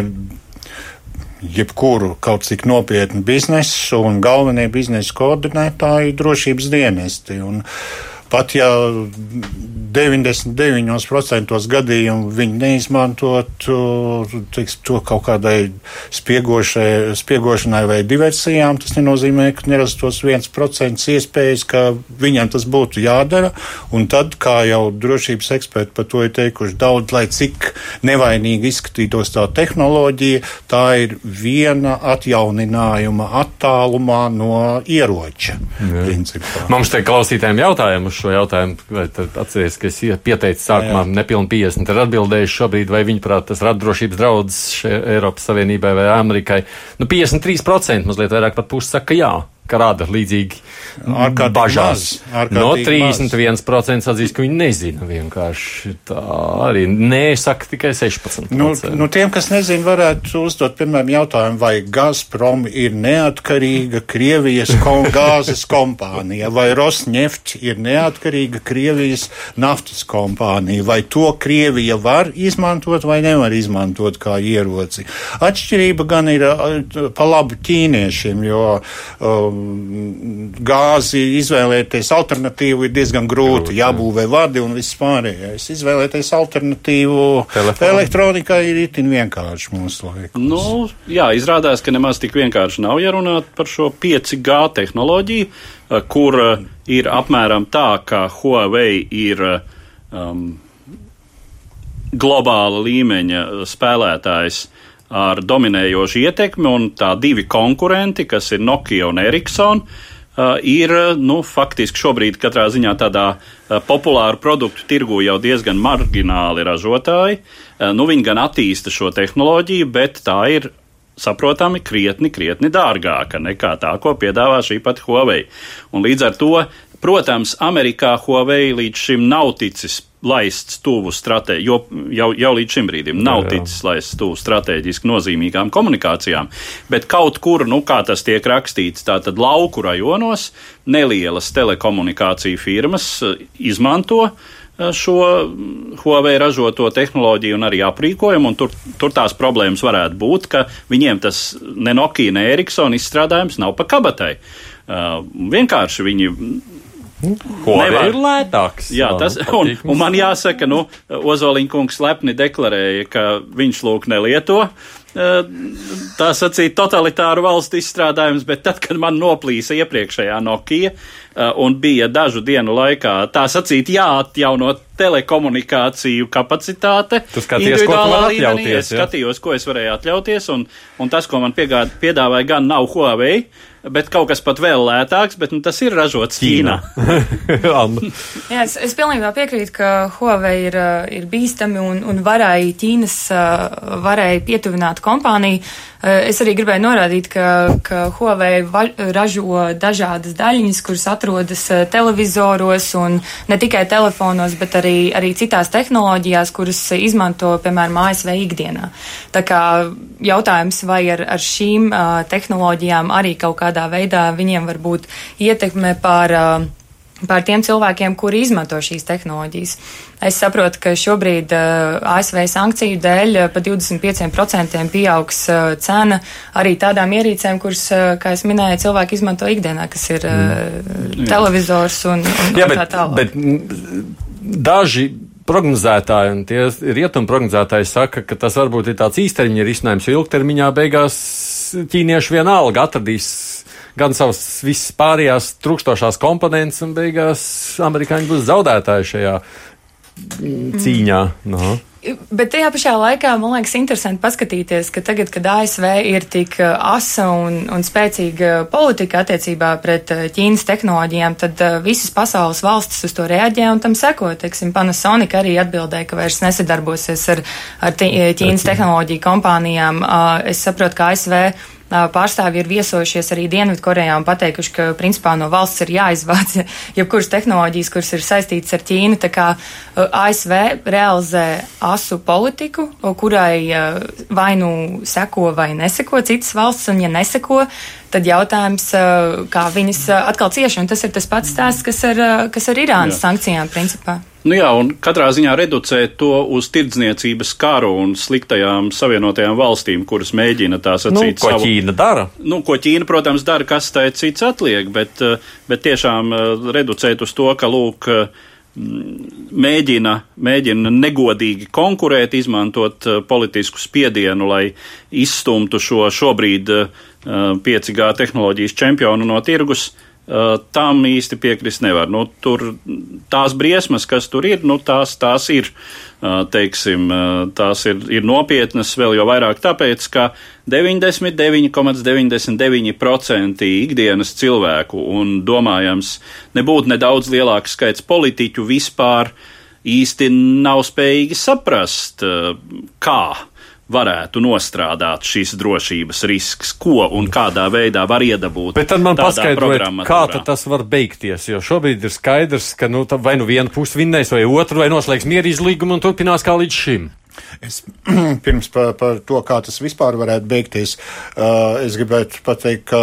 jebkuru kaut cik nopietnu biznesu, un galvenie biznesa koordinētāji ir drošības dienesti. Un, Pat ja 99% gadījumu viņi neizmantot teiks, to kaut kādai spiegošanai vai diversijām, tas nenozīmē, ka nerastos 1% iespējas, ka viņam tas būtu jādara. Un tad, kā jau drošības eksperti par to ir teikuši daudz, lai cik nevainīgi izskatītos tā tehnoloģija, tā ir viena atjauninājuma attālumā no ieroča. Mums te klausītājiem jautājumu šo jautājumu, vai atcerieties, ka es pieteicu sākumā nepilni 50, ir atbildējuši šobrīd, vai viņuprāt tas rada drošības draudz Eiropas Savienībai vai Amerikai. Nu, 53% mazliet vairāk pat pusi saka jā ka rada līdzīgi bažās. No 31% atzīst, ka viņi nezina vienkārši. Tā arī nesaka tikai 16%. Nu, nu, tiem, kas nezina, varētu uzdot, piemēram, jautājumu, vai Gazprom ir neatkarīga Krievijas kom *laughs* gāzes kompānija, vai Rosneft ir neatkarīga Krievijas naftas kompānija, vai to Krievija var izmantot vai nevar izmantot kā ieroci. Atšķirība gan ir pa labu ķīniešiem, jo um, gāzi izvēlēties alternatīvu ir diezgan grūti. grūti jābūvē vadi un viss pārējais. Izvēlēties alternatīvu Telefonu. elektronikai ir itin vienkārši mūsu laikā. Nu, jā, izrādās, ka nemaz tik vienkārši nav jārunāt par šo 5G tehnoloģiju, eh, kur eh, ir apmēram tā, ka Huawei ir um, globāla līmeņa spēlētājs ar dominējošu ietekmi, un tā divi konkurenti, kas ir Nokia un Ericsson, uh, ir nu, faktiski šobrīd katrā ziņā tādā uh, populāru produktu tirgu jau diezgan margināli ražotāji. Uh, nu, viņi gan attīsta šo tehnoloģiju, bet tā ir saprotami krietni, krietni dārgāka nekā tā, ko piedāvā šī pati Huawei. Un līdz ar to Protams, Amerikā Huawei līdz šim nav ticis laists tuvu stratēģi, jo jau, jau līdz šim brīdim nav jā, jā. ticis laists tuvu strateģiski nozīmīgām komunikācijām, bet kaut kur, nu, kā tas tiek rakstīts, tātad lauku rajonos nelielas telekomunikāciju firmas eh, izmanto eh, šo Huawei ražoto tehnoloģiju un arī aprīkojumu, un tur, tur tās problēmas varētu būt, ka viņiem tas ne Nokia, ne Ericsson izstrādājums nav pa kabatai. Uh, vienkārši viņi Nevar. ir lētāks. Jā, tas, un, un man jāsaka, nu, Ozoliņkungs lepni deklarēja, ka viņš lūk nelieto tā sacīt, totalitāru valstu izstrādājums, bet tad, kad man noplīsa iepriekšējā Nokia un bija dažu dienu laikā tā sacīt jāatjauno telekomunikāciju kapacitāte, individuālā līmenī, es skatījos, ko es varēju atļauties, un, un tas, ko man piegād, piedāvāja, gan nav Huawei, bet kaut kas pat vēl lētāks, bet nu, tas ir ražots Ķīnā. *laughs* Jā, es, es pilnībā piekrītu, ka Huawei ir, ir bīstami un, un varēja Ķīnas varēja pietuvināt kompāniju. Es arī gribēju norādīt, ka, ka Huawei va, ražo dažādas daļiņas, kuras atrodas televizoros un ne tikai telefonos, bet arī, arī citās tehnoloģijās, kuras izmanto, piemēram, ASV ikdienā. Tā kā jautājums, vai ar, ar šīm tehnoloģijām arī kaut kādā veidā viņiem var būt ietekme pār, pār tiem cilvēkiem, kuri izmanto šīs tehnoloģijas. Es saprotu, ka šobrīd ASV sankciju dēļ pa 25% pieaugs cena arī tādām ierīcēm, kuras, kā es minēju, cilvēki izmanto ikdienā, kas ir mm. televizors un, un, Jā, un bet, tā tālāk. Bet daži prognozētāji, un tie rietumu prognozētāji saka, ka tas varbūt ir tāds īstermiņa risinājums, jo ilgtermiņā beigās ķīnieši vienalga atradīs gan savas visas pārējās trūkstošās komponentes, un beigās amerikāņi būs zaudētāji šajā cīņā. No. Bet tajā pašā laikā man liekas interesanti paskatīties, ka tagad, kad ASV ir tik uh, asa un, un spēcīga politika attiecībā pret uh, Ķīnas tehnoloģijām, tad uh, visas pasaules valstis uz to reaģē un tam seko. Teiksim, Panasonic arī atbildēja, ka vairs nesadarbosies ar, ar Ķīnas tehnoloģiju kompānijām. Es saprotu, ka ASV pārstāvji ir viesojušies arī Dienvidkorejā un pateikuši, ka principā no valsts ir jāizvāc *laughs* jebkuras tehnoloģijas, kuras ir saistītas ar Ķīnu. Tā kā ASV realizē asu politiku, kurai vai nu seko vai neseko citas valsts, un ja neseko, tad jautājums, kā viņas atkal cieši, un tas ir tas pats stāsts, kas ar, kas ar Irānas Jā. sankcijām principā. Nu jā, un katrā ziņā reducēt to uz tirdzniecības karu un sliktajām savienotajām valstīm, kuras mēģina tā sacīt. Nu, ko savu, Ķīna dara? Nu, ko Ķīna, protams, dara, kas tai cits atliek, bet, eh, bet tiešām eh, reducēt uz to, ka, lūk, mm, mēģina, mēģina negodīgi konkurēt, izmantot eh, politisku spiedienu, lai izstumtu šo šobrīd 5G tehnoloģijas čempionu no tirgus. Uh, tam īsti piekrist nevar. Nu, tur tās briesmas, kas tur ir, nu, tās, tās ir, uh, teiksim, uh, tās ir, ir nopietnas vēl jau vairāk tāpēc, ka 99,99% ikdienas cilvēku un domājams nebūtu nedaudz lielāks skaits politiķu vispār īsti nav spējīgi saprast, kā varētu nostrādāt šīs drošības risks, ko un kādā veidā var iedabūt. Bet tad man paskaidrojiet, kā tas var beigties, jo šobrīd ir skaidrs, ka nu, vai nu viena puse vinnēs, vai otra, vai noslēgs mieru izlīgumu un turpinās kā līdz šim. Es *clears throat* pirms par, par to, kā tas vispār varētu beigties, uh, es gribētu pateikt, ka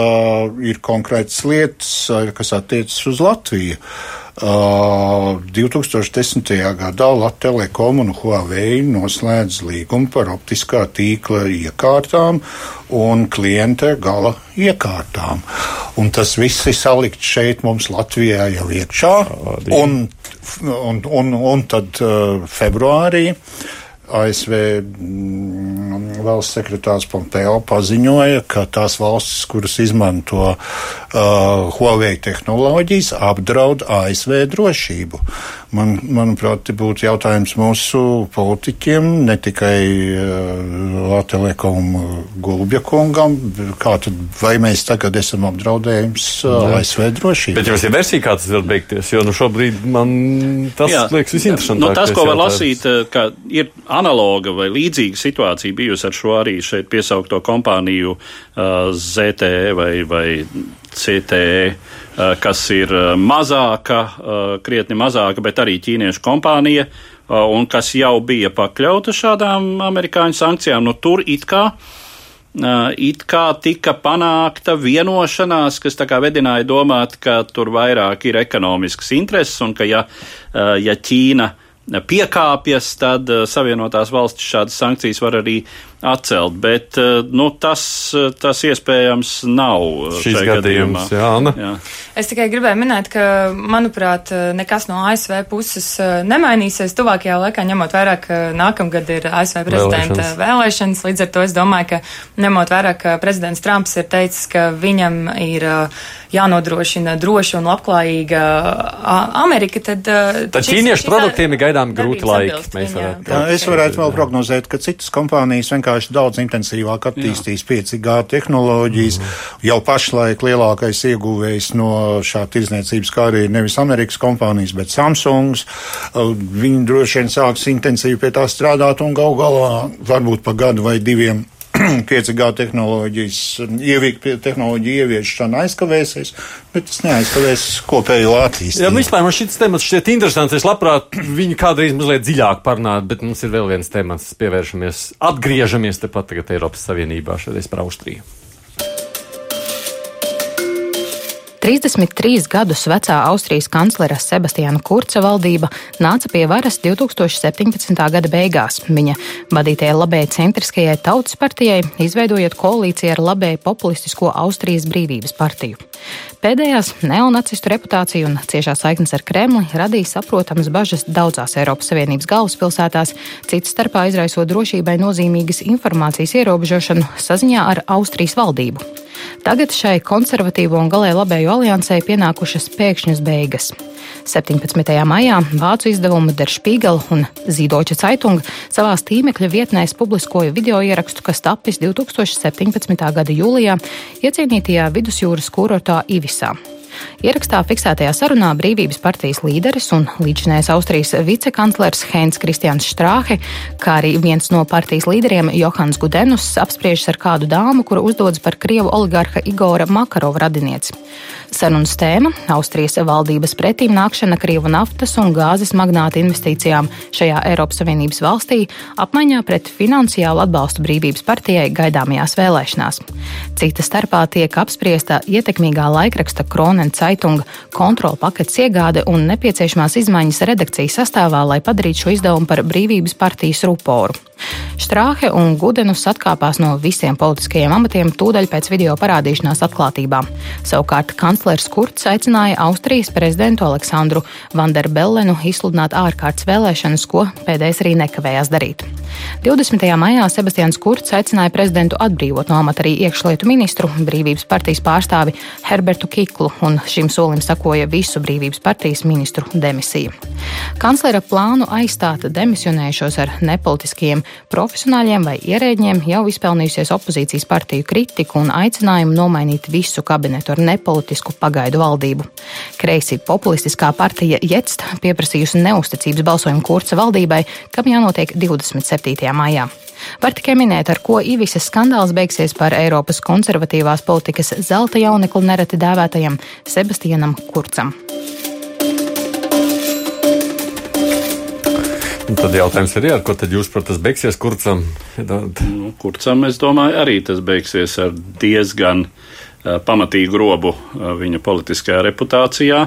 ir konkrētas lietas, kas attiecas uz Latviju. Uh, Uh, 2010. gadā Latvijas Telekom un Huawei noslēdz līgumu par optiskā tīkla iekārtām un klienta gala iekārtām. Un tas viss ir salikts šeit mums Latvijā jau iekšā. Un, un, un, un tad uh, februārī ASV mm, valsts sekretārs Pompeo paziņoja, ka tās valstis, kuras izmanto uh, Huawei tehnoloģijas, apdraud ASV drošību. Man, manuprāt, būtu jautājums mūsu politiķiem, ne tikai uh, Latvijam Gulbja kungam, kā tad, vai mēs tagad esam apdraudējums uh, ASV drošību. Bet jums ir versija, kā tas var beigties, jo nu šobrīd man tas Jā. liekas visinteresantākais. Nu, tas, ko var lasīt, uh, ka ir analoga vai līdzīga situācija bijusi ar šo arī šeit piesaukto kompāniju uh, ZTE vai, vai CTE, kas ir mazāka, krietni mazāka, bet arī ķīniešu kompānija, un kas jau bija pakļauta šādām amerikāņu sankcijām. Nu, tur it kā it kā tika panākta vienošanās, kas tā kā vedināja domāt, ka tur vairāk ir ekonomisks intereses un ka ja, ja Ķīna piekāpjas, tad Savienotās valstis šādas sankcijas var arī atcelt, bet eh, nu, tas, eh, tas iespējams nav šis gadījums. Jā, jā. Es tikai gribēju minēt, ka, manuprāt, nekas no ASV puses eh, nemainīsies tuvākajā laikā, ņemot vērā, ka nākamgad ir ASV prezidenta vēlēšanas. vēlēšanas. Līdz ar to es domāju, ka ņemot vērā, ka prezidents Trumps ir teicis, ka viņam ir jānodrošina droša un labklājīga Amerika, tad. Tad ķīniešu produktiem ir gaidām grūti laiki. Varētu, jā, es varētu vēl prognozēt, ka citas kompānijas vienkārši vienkārši daudz intensīvāk attīstīs 5G tehnoloģijas. Mm. Jau pašlaik lielākais ieguvējs no šā tirdzniecības kā arī nevis Amerikas kompānijas, bet Samsungs. Uh, viņi droši vien sāks intensīvi pie tā strādāt un gal galā varbūt pa gadu vai diviem *clears throat* 5G tehnoloģijas, tehnoloģija ieviešana aizkavēsies, bet tas neaizkavēs kopējo attīstību. Jā, nu, vispār man šis temats šķiet interesants. Es labprāt viņu kādreiz mazliet dziļāk parunāt, bet mums ir vēl viens temats, pievēršamies, atgriežamies tepat tagad Eiropas Savienībā, šodien par 33 gadus vecā Austrijas kanclera Sebastiāna Kurca valdība nāca pie varas 2017. gada beigās. Viņa vadītajai labēji centriskajai tautas partijai, izveidojot koalīciju ar labēji populistisko Austrijas brīvības partiju. Pēdējās neonacistu reputācija un ciešā saiknes ar Kremli radīja saprotamas bažas daudzās Eiropas Savienības galvaspilsētās, citas starpā izraisot drošībai nozīmīgas informācijas ierobežošanu saziņā ar Austrijas valdību. Tagad šai konservatīvo un galēji labējo aliansē pienākušas pēkšņas beigas. 17. maijā vācu izdevuma Der Spiegel un Zīdoča Caitung savās tīmekļa vietnēs publiskoja video ierakstu, kas tapis 2017. gada jūlijā iecienītajā vidusjūras kurortā Ivisā. Ierakstā fiksētajā sarunā Brīvības partijas līderis un līdzinājais Austrijas vicekanclers Heinz Kristians Štrāhe, kā arī viens no partijas līderiem Johans Gudenus apspriežas ar kādu dāmu, kura uzdodas par Krievu oligarha Igora Makarova radinieci. Sarunas tēma - Austrijas valdības pretīm nākšana Krievu naftas un gāzes magnāta investīcijām šajā Eiropas Savienības valstī apmaiņā pret finansiālu atbalstu brīvības partijai gaidāmajās vēlēšanās. Cita starpā tiek apspriesta ietekmīgā laikraksta Kronen Caitunga kontrola paketes iegāde un nepieciešamās izmaiņas redakcijas sastāvā, lai padarītu šo izdevumu par brīvības partijas ruporu. Štrāhe un Gudenus atkāpās no visiem politiskajiem amatiem tūdaļ pēc video parādīšanās atklātībā. Savukārt kanclers Kurts aicināja Austrijas prezidentu Aleksandru Vanderbellenu izsludināt ārkārtas vēlēšanas, ko pēdējais arī nekavējās darīt. 20. maijā Sebastians Kurts aicināja prezidentu atbrīvot no amata arī iekšlietu ministru, brīvības partijas pārstāvi Herbertu Kiklu, un šim solim sakoja visu brīvības partijas ministru demisiju. Kanclera plānu aizstāt demisionējušos ar nepolitiskiem profesionāļiem vai ierēģiem jau izpelnījusies opozīcijas partiju kritiku un aicinājumu nomainīt visu kabinetu ar nepolitisku pagaidu valdību. Kreisi populistiskā partija Jetst pieprasījusi neusticības balsojumu kurca valdībai, kam jānotiek 27. maijā. Var tikai minēt, ar ko Ivisas skandāls beigsies par Eiropas konservatīvās politikas zelta jaunekli nereti dēvētajam Sebastianam Kurcam. Un tad jautājums ir, ar ko tad jūs par tas beigsies kurcam? Nu, kurcam, es domāju, arī tas beigsies ar diezgan uh, pamatīgu robu uh, viņa politiskajā reputācijā.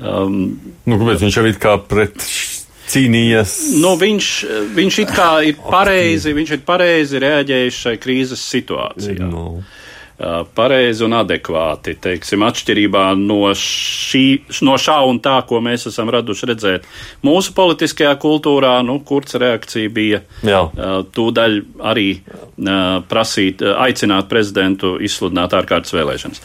Um, nu, kāpēc viņš jau ir kā pret cīnījies? Nu, viņš, viņš it kā ir pareizi, viņš ir pareizi reaģējis šai krīzes situācijā. No. Pareizi un adekvāti. Teiksim, atšķirībā no, šī, no šā un tā, ko mēs esam raduši redzēt mūsu politiskajā kultūrā, nu, kurds reakcija bija Jā. tūdaļ arī prasīt, aicināt prezidentu izsludināt ārkārtas vēlēšanas.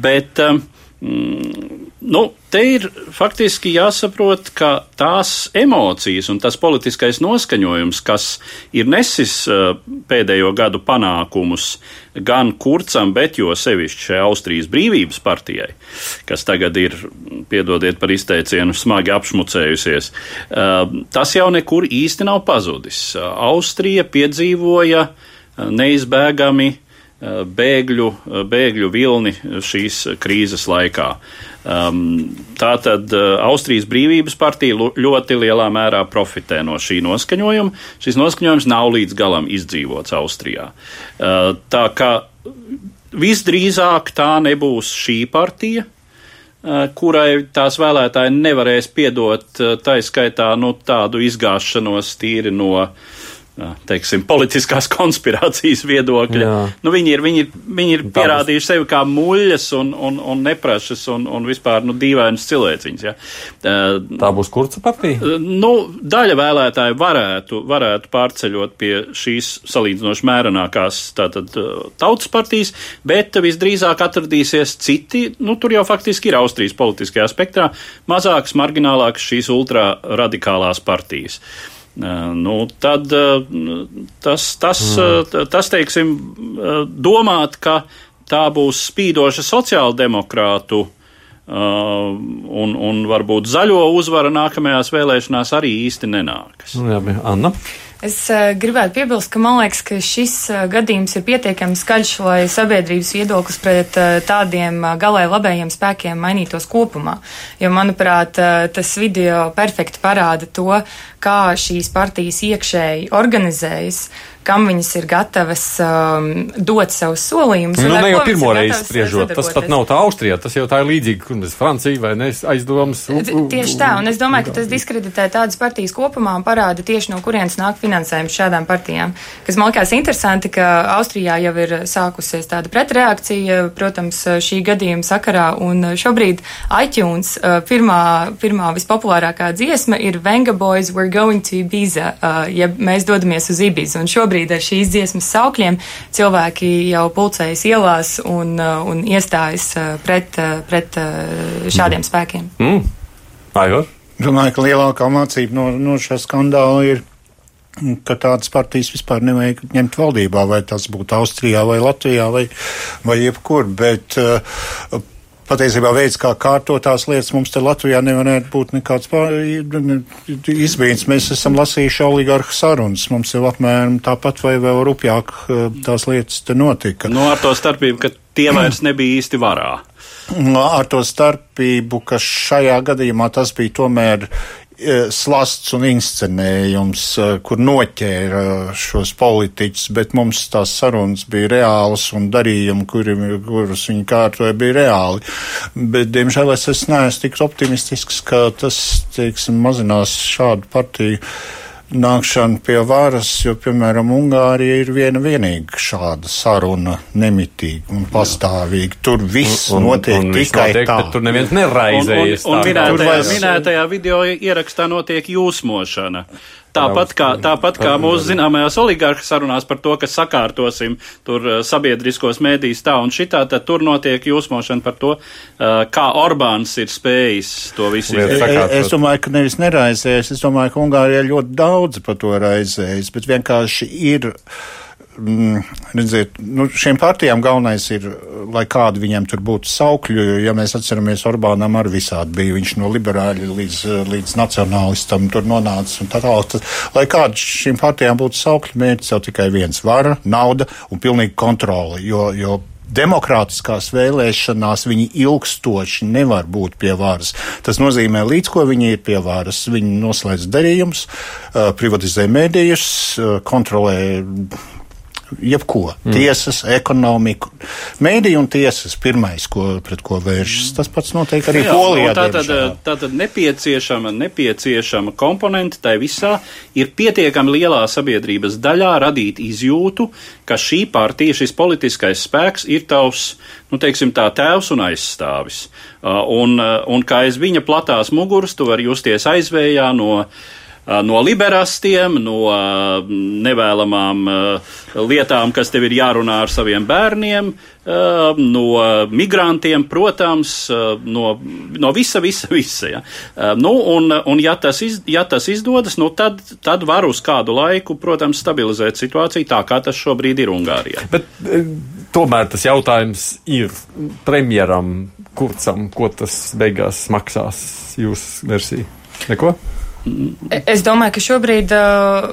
Bet mm, Nu, te ir faktiski jāsaprot, ka tās emocijas un tas politiskais noskaņojums, kas ir nesis uh, pēdējo gadu panākumus gan Kurcam, bet jo sevišķi šai Austrijas brīvības partijai, kas tagad ir, piedodiet par izteicienu, smagi apšmucējusies, uh, tas jau nekur īsti nav pazudis. Austrija piedzīvoja neizbēgami bēgļu, bēgļu vilni šīs krīzes laikā. Um, Tātad Austrijas brīvības partija ļoti lielā mērā profitē no šī noskaņojuma. Šis noskaņojums nav līdz galam izdzīvots Austrijā. Uh, tā kā visdrīzāk tā nebūs šī partija, uh, kurai tās vēlētāji nevarēs piedot, uh, tā skaitā nu, tādu izgāšanos tīri no uh, teiksim, politiskās *laughs* konspirācijas viedokļa. Jā. Nu, viņi ir, viņi ir, viņi ir pierādījuši sevi kā muļas un, un, un neprašas un, un vispār nu, dīvainas cilvēciņas. Ja. Tā būs kurca partija? Nu, daļa vēlētāju varētu, varētu pārceļot pie šīs salīdzinoši mērenākās tātad, tautas partijas, bet visdrīzāk atradīsies citi, nu, tur jau faktiski ir Austrijas politiskajā spektrā, mazākas, marginālākas šīs ultraradikālās partijas. Uh, Nu, tad tas, tas, mm. tas, teiksim, domāt, ka tā būs spīdoša sociāldemokrātu un, un varbūt zaļo uzvara nākamajās vēlēšanās arī īsti nenākas. Nu, jā, Anna. Es uh, gribētu piebilst, ka man liekas, ka šis uh, gadījums ir pietiekami skaļš, lai sabiedrības viedoklis pret uh, tādiem galēji labējiem spēkiem mainītos kopumā. Jo, manuprāt, tas video perfekti parāda to, kā šīs partijas iekšēji organizējas, kam viņas ir gatavas um, dot savus solījumus. Nu, ne jau pirmo reizi spriežot, tas pat nav tā Austrijā, tas jau tā ir līdzīgi, kur mēs Francija vai ne aizdomas. Tieši tā, un es domāju, ka tas diskreditē tādas partijas kopumā un parāda tieši no kurienes nāk finansējums šādām partijām. Kas man liekas interesanti, ka Austrijā jau ir sākusies tāda pretreakcija, protams, šī gadījuma sakarā, un šobrīd iTunes uh, pirmā, pirmā vispopulārākā dziesma ir Venga Boys We're Going to Ibiza, uh, ja mēs dodamies uz Ibiza. Šobrīd ar šīs dziesmas saukļiem cilvēki jau pulcējas ielās un, uh, un iestājas uh, pret, uh, pret šādiem spēkiem. Mm. Ajor. Domāju, ka lielākā mācība no, no šā skandāla ir ka tādas partijas vispār nevajag ņemt valdībā, vai tas būtu Austrijā vai Latvijā vai, vai jebkur. Bet uh, patiesībā veids, kā kārtot tās lietas, mums te Latvijā nevarētu būt nekāds izbīns. Mēs esam lasījuši oligarhu sarunas. Mums jau apmēram tāpat vai vēl rupjāk eh, tās lietas te notika. Nu, ar to starpību, ka tie vairs nebija īsti varā. Ar to starpību, ka šajā gadījumā tas bija tomēr slasts un inscenējums, e, kur noķēra šos politiķus, bet mums tās sarunas bija reālas un darījumi, kuri, kurus viņi kārtoja, bija reāli. Bet, diemžēl, es neesmu tik optimistisks, ka tas, teiksim, mazinās šādu partiju nākšanu pie varas, jo, piemēram, Ungārija ir viena vienīga šāda saruna, nemitīga un pastāvīga. Tur viss un, notiek un, un tikai notiek, tā. Tur neviens neraizējas. Un, un, un minētajā, minētajā video ierakstā notiek jūsmošana. Tāpat kā, tāpat kā mūsu zināmajās oligarhu sarunās par to, ka sakārtosim tur uh, sabiedriskos mēdīs tā un šitā, tad tur notiek jūsmošana par to, uh, kā Orbāns ir spējis to visu izdarīt. Es domāju, ka nevis neraizējas, es domāju, ka Ungārija ļoti daudz par to raizējas, bet vienkārši ir redziet, nu, šiem partijām galvenais ir, lai kādi viņiem tur būtu saukļi, jo, ja mēs atceramies, Orbānam arī visādi bija, viņš no liberāļa līdz, līdz nacionālistam tur nonāca un tā tālāk. Lai kādi šīm partijām būtu saukļi, mērķis jau tikai viens - vara, nauda un pilnīga kontrole, jo, jo demokrātiskās vēlēšanās viņi ilgstoši nevar būt pie varas. Tas nozīmē, līdz ko viņi ir pie varas, viņi noslēdz darījumus, privatizē mēdījus, kontrolē jebko. Mm. Tiesas, ekonomiku. Mēdī un tiesas pirmais, ko, pret ko vēršas. Tas pats notiek arī Jā, Polijā. Tā tad, tā tad nepieciešama, nepieciešama komponente tai visā ir pietiekami lielā sabiedrības daļā radīt izjūtu, ka šī partija, šis politiskais spēks ir tavs, nu, teiksim tā, tēvs un aizstāvis. Un, un kā aiz viņa platās muguras, tu vari justies aizvējā no uh, no liberāstiem, no nevēlamām lietām, kas tev ir jārunā ar saviem bērniem, no migrantiem, protams, no, no visa, visa, visa. Ja. Nu, un, un ja, tas iz, ja tas izdodas, nu, tad, tad var uz kādu laiku, protams, stabilizēt situāciju tā, kā tas šobrīd ir Ungārijā. Bet, tomēr tas jautājums ir premjeram Kurcam, ko tas beigās maksās jūsu versija? Neko? Es domāju, ka šobrīd uh,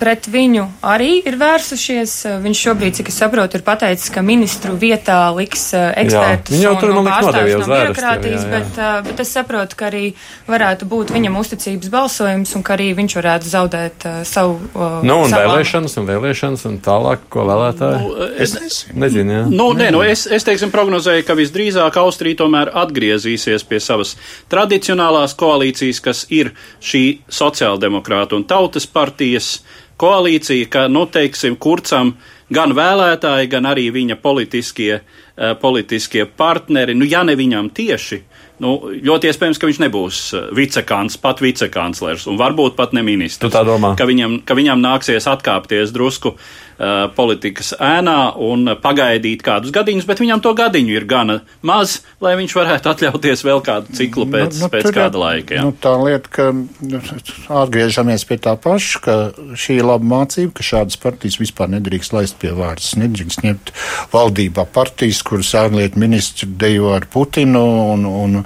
pret viņu arī ir vērsušies. Uh, viņš šobrīd, cik es saprotu, ir pateicis, ka ministru vietā liks uh, ekspertus jā, un, tur, un pārstāvjus no birokrātijas, bet, uh, bet es saprotu, ka arī varētu būt viņam uzticības balsojums un ka arī viņš varētu zaudēt uh, savu. Uh, nu, un savu vēlēšanas, un vēlēšanas, un tālāk, ko vēlētāji. Nu, es nezinu. nezinu jā. nu, nē, nu, es, es teiksim, prognozēju, ka visdrīzāk Austrija tomēr atgriezīsies pie savas tradicionālās koalīcijas, kas ir šī sociāldemokrāta un tautas partijas koalīcija, ka, nu, teiksim, kurcam gan vēlētāji, gan arī viņa politiskie, uh, politiskie partneri, nu, ja ne viņam tieši, nu, ļoti iespējams, ka viņš nebūs eh, vicekants, pat vicekanclers, un varbūt pat ne ministrs. Tu tā domā? Ka viņam, ka viņam nāksies atkāpties drusku uh, politikas ēnā un pagaidīt kādus gadiņus, bet viņam to gadiņu ir gana maz, lai viņš varētu *laughs* atļauties vēl kādu ciklu pēc, nu, nu, pēc kāda ir, laika. Jā. Nu, tā lieta, ka nu, atgriežamies pie tā paša, ka šī ir laba mācība, ka šādas partijas vispār nedrīkst laist pie vārdas. Nedrīkst ņemt valdībā partijas, kuras ārlietu ministri dejo ar Putinu un, un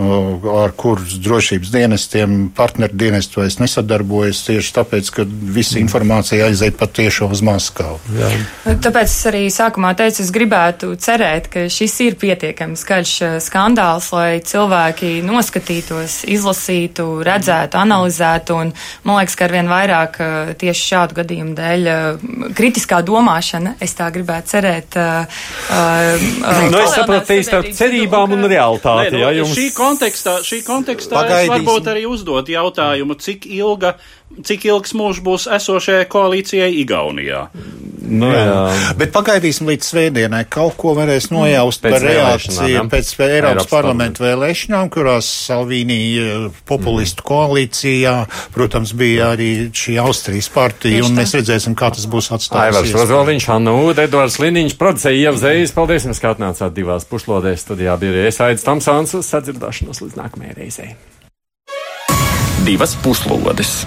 ar kuras drošības dienestiem partneru dienestu vairs nesadarbojas tieši tāpēc, ka visa informācija aiziet pat tiešo uz Maskavu. Jā. Tāpēc es arī sākumā teicu, es gribētu cerēt, ka šis ir pietiekami skaļš eh, skandāls, lai cilvēki noskatītos, izlasītu, redzētu, analizētu, un man liekas, ka arvien vairāk eh, tieši šādu gadījumu dēļ eh, kritiskā domāšana, es tā gribētu cerēt. Uh, uh, nu, es saprotu, starp cerībām un realitāti. Nē, nu, jā, jums... kontekstā, šī kontekstā varbūt arī uzdot jautājumu, cik ilga, cik ilgs mūžs būs esošajai koalīcijai Igaunijā. Nu, jā. jā. Bet pagaidīsim līdz svētdienai. Kaut ko varēs nojaust pēc par reakciju pēc Eiropas parlamentu vēlēšanām, kurās Salvīnī eh, populistu koalīcijā, protams, bija arī šī Austrijas partija, un mēs redzēsim, kā tas būs atstājis. Aivars Rozoliņš, Anna Ūda, Edvards Liniņš, producēja Ievzējas. Paldies jums, ka atnācāt divās pušlodēs. Studijā bija arī Aidis Tamsāns uz sadzirdēšanos līdz nākamajai reizei. Divas puslodes.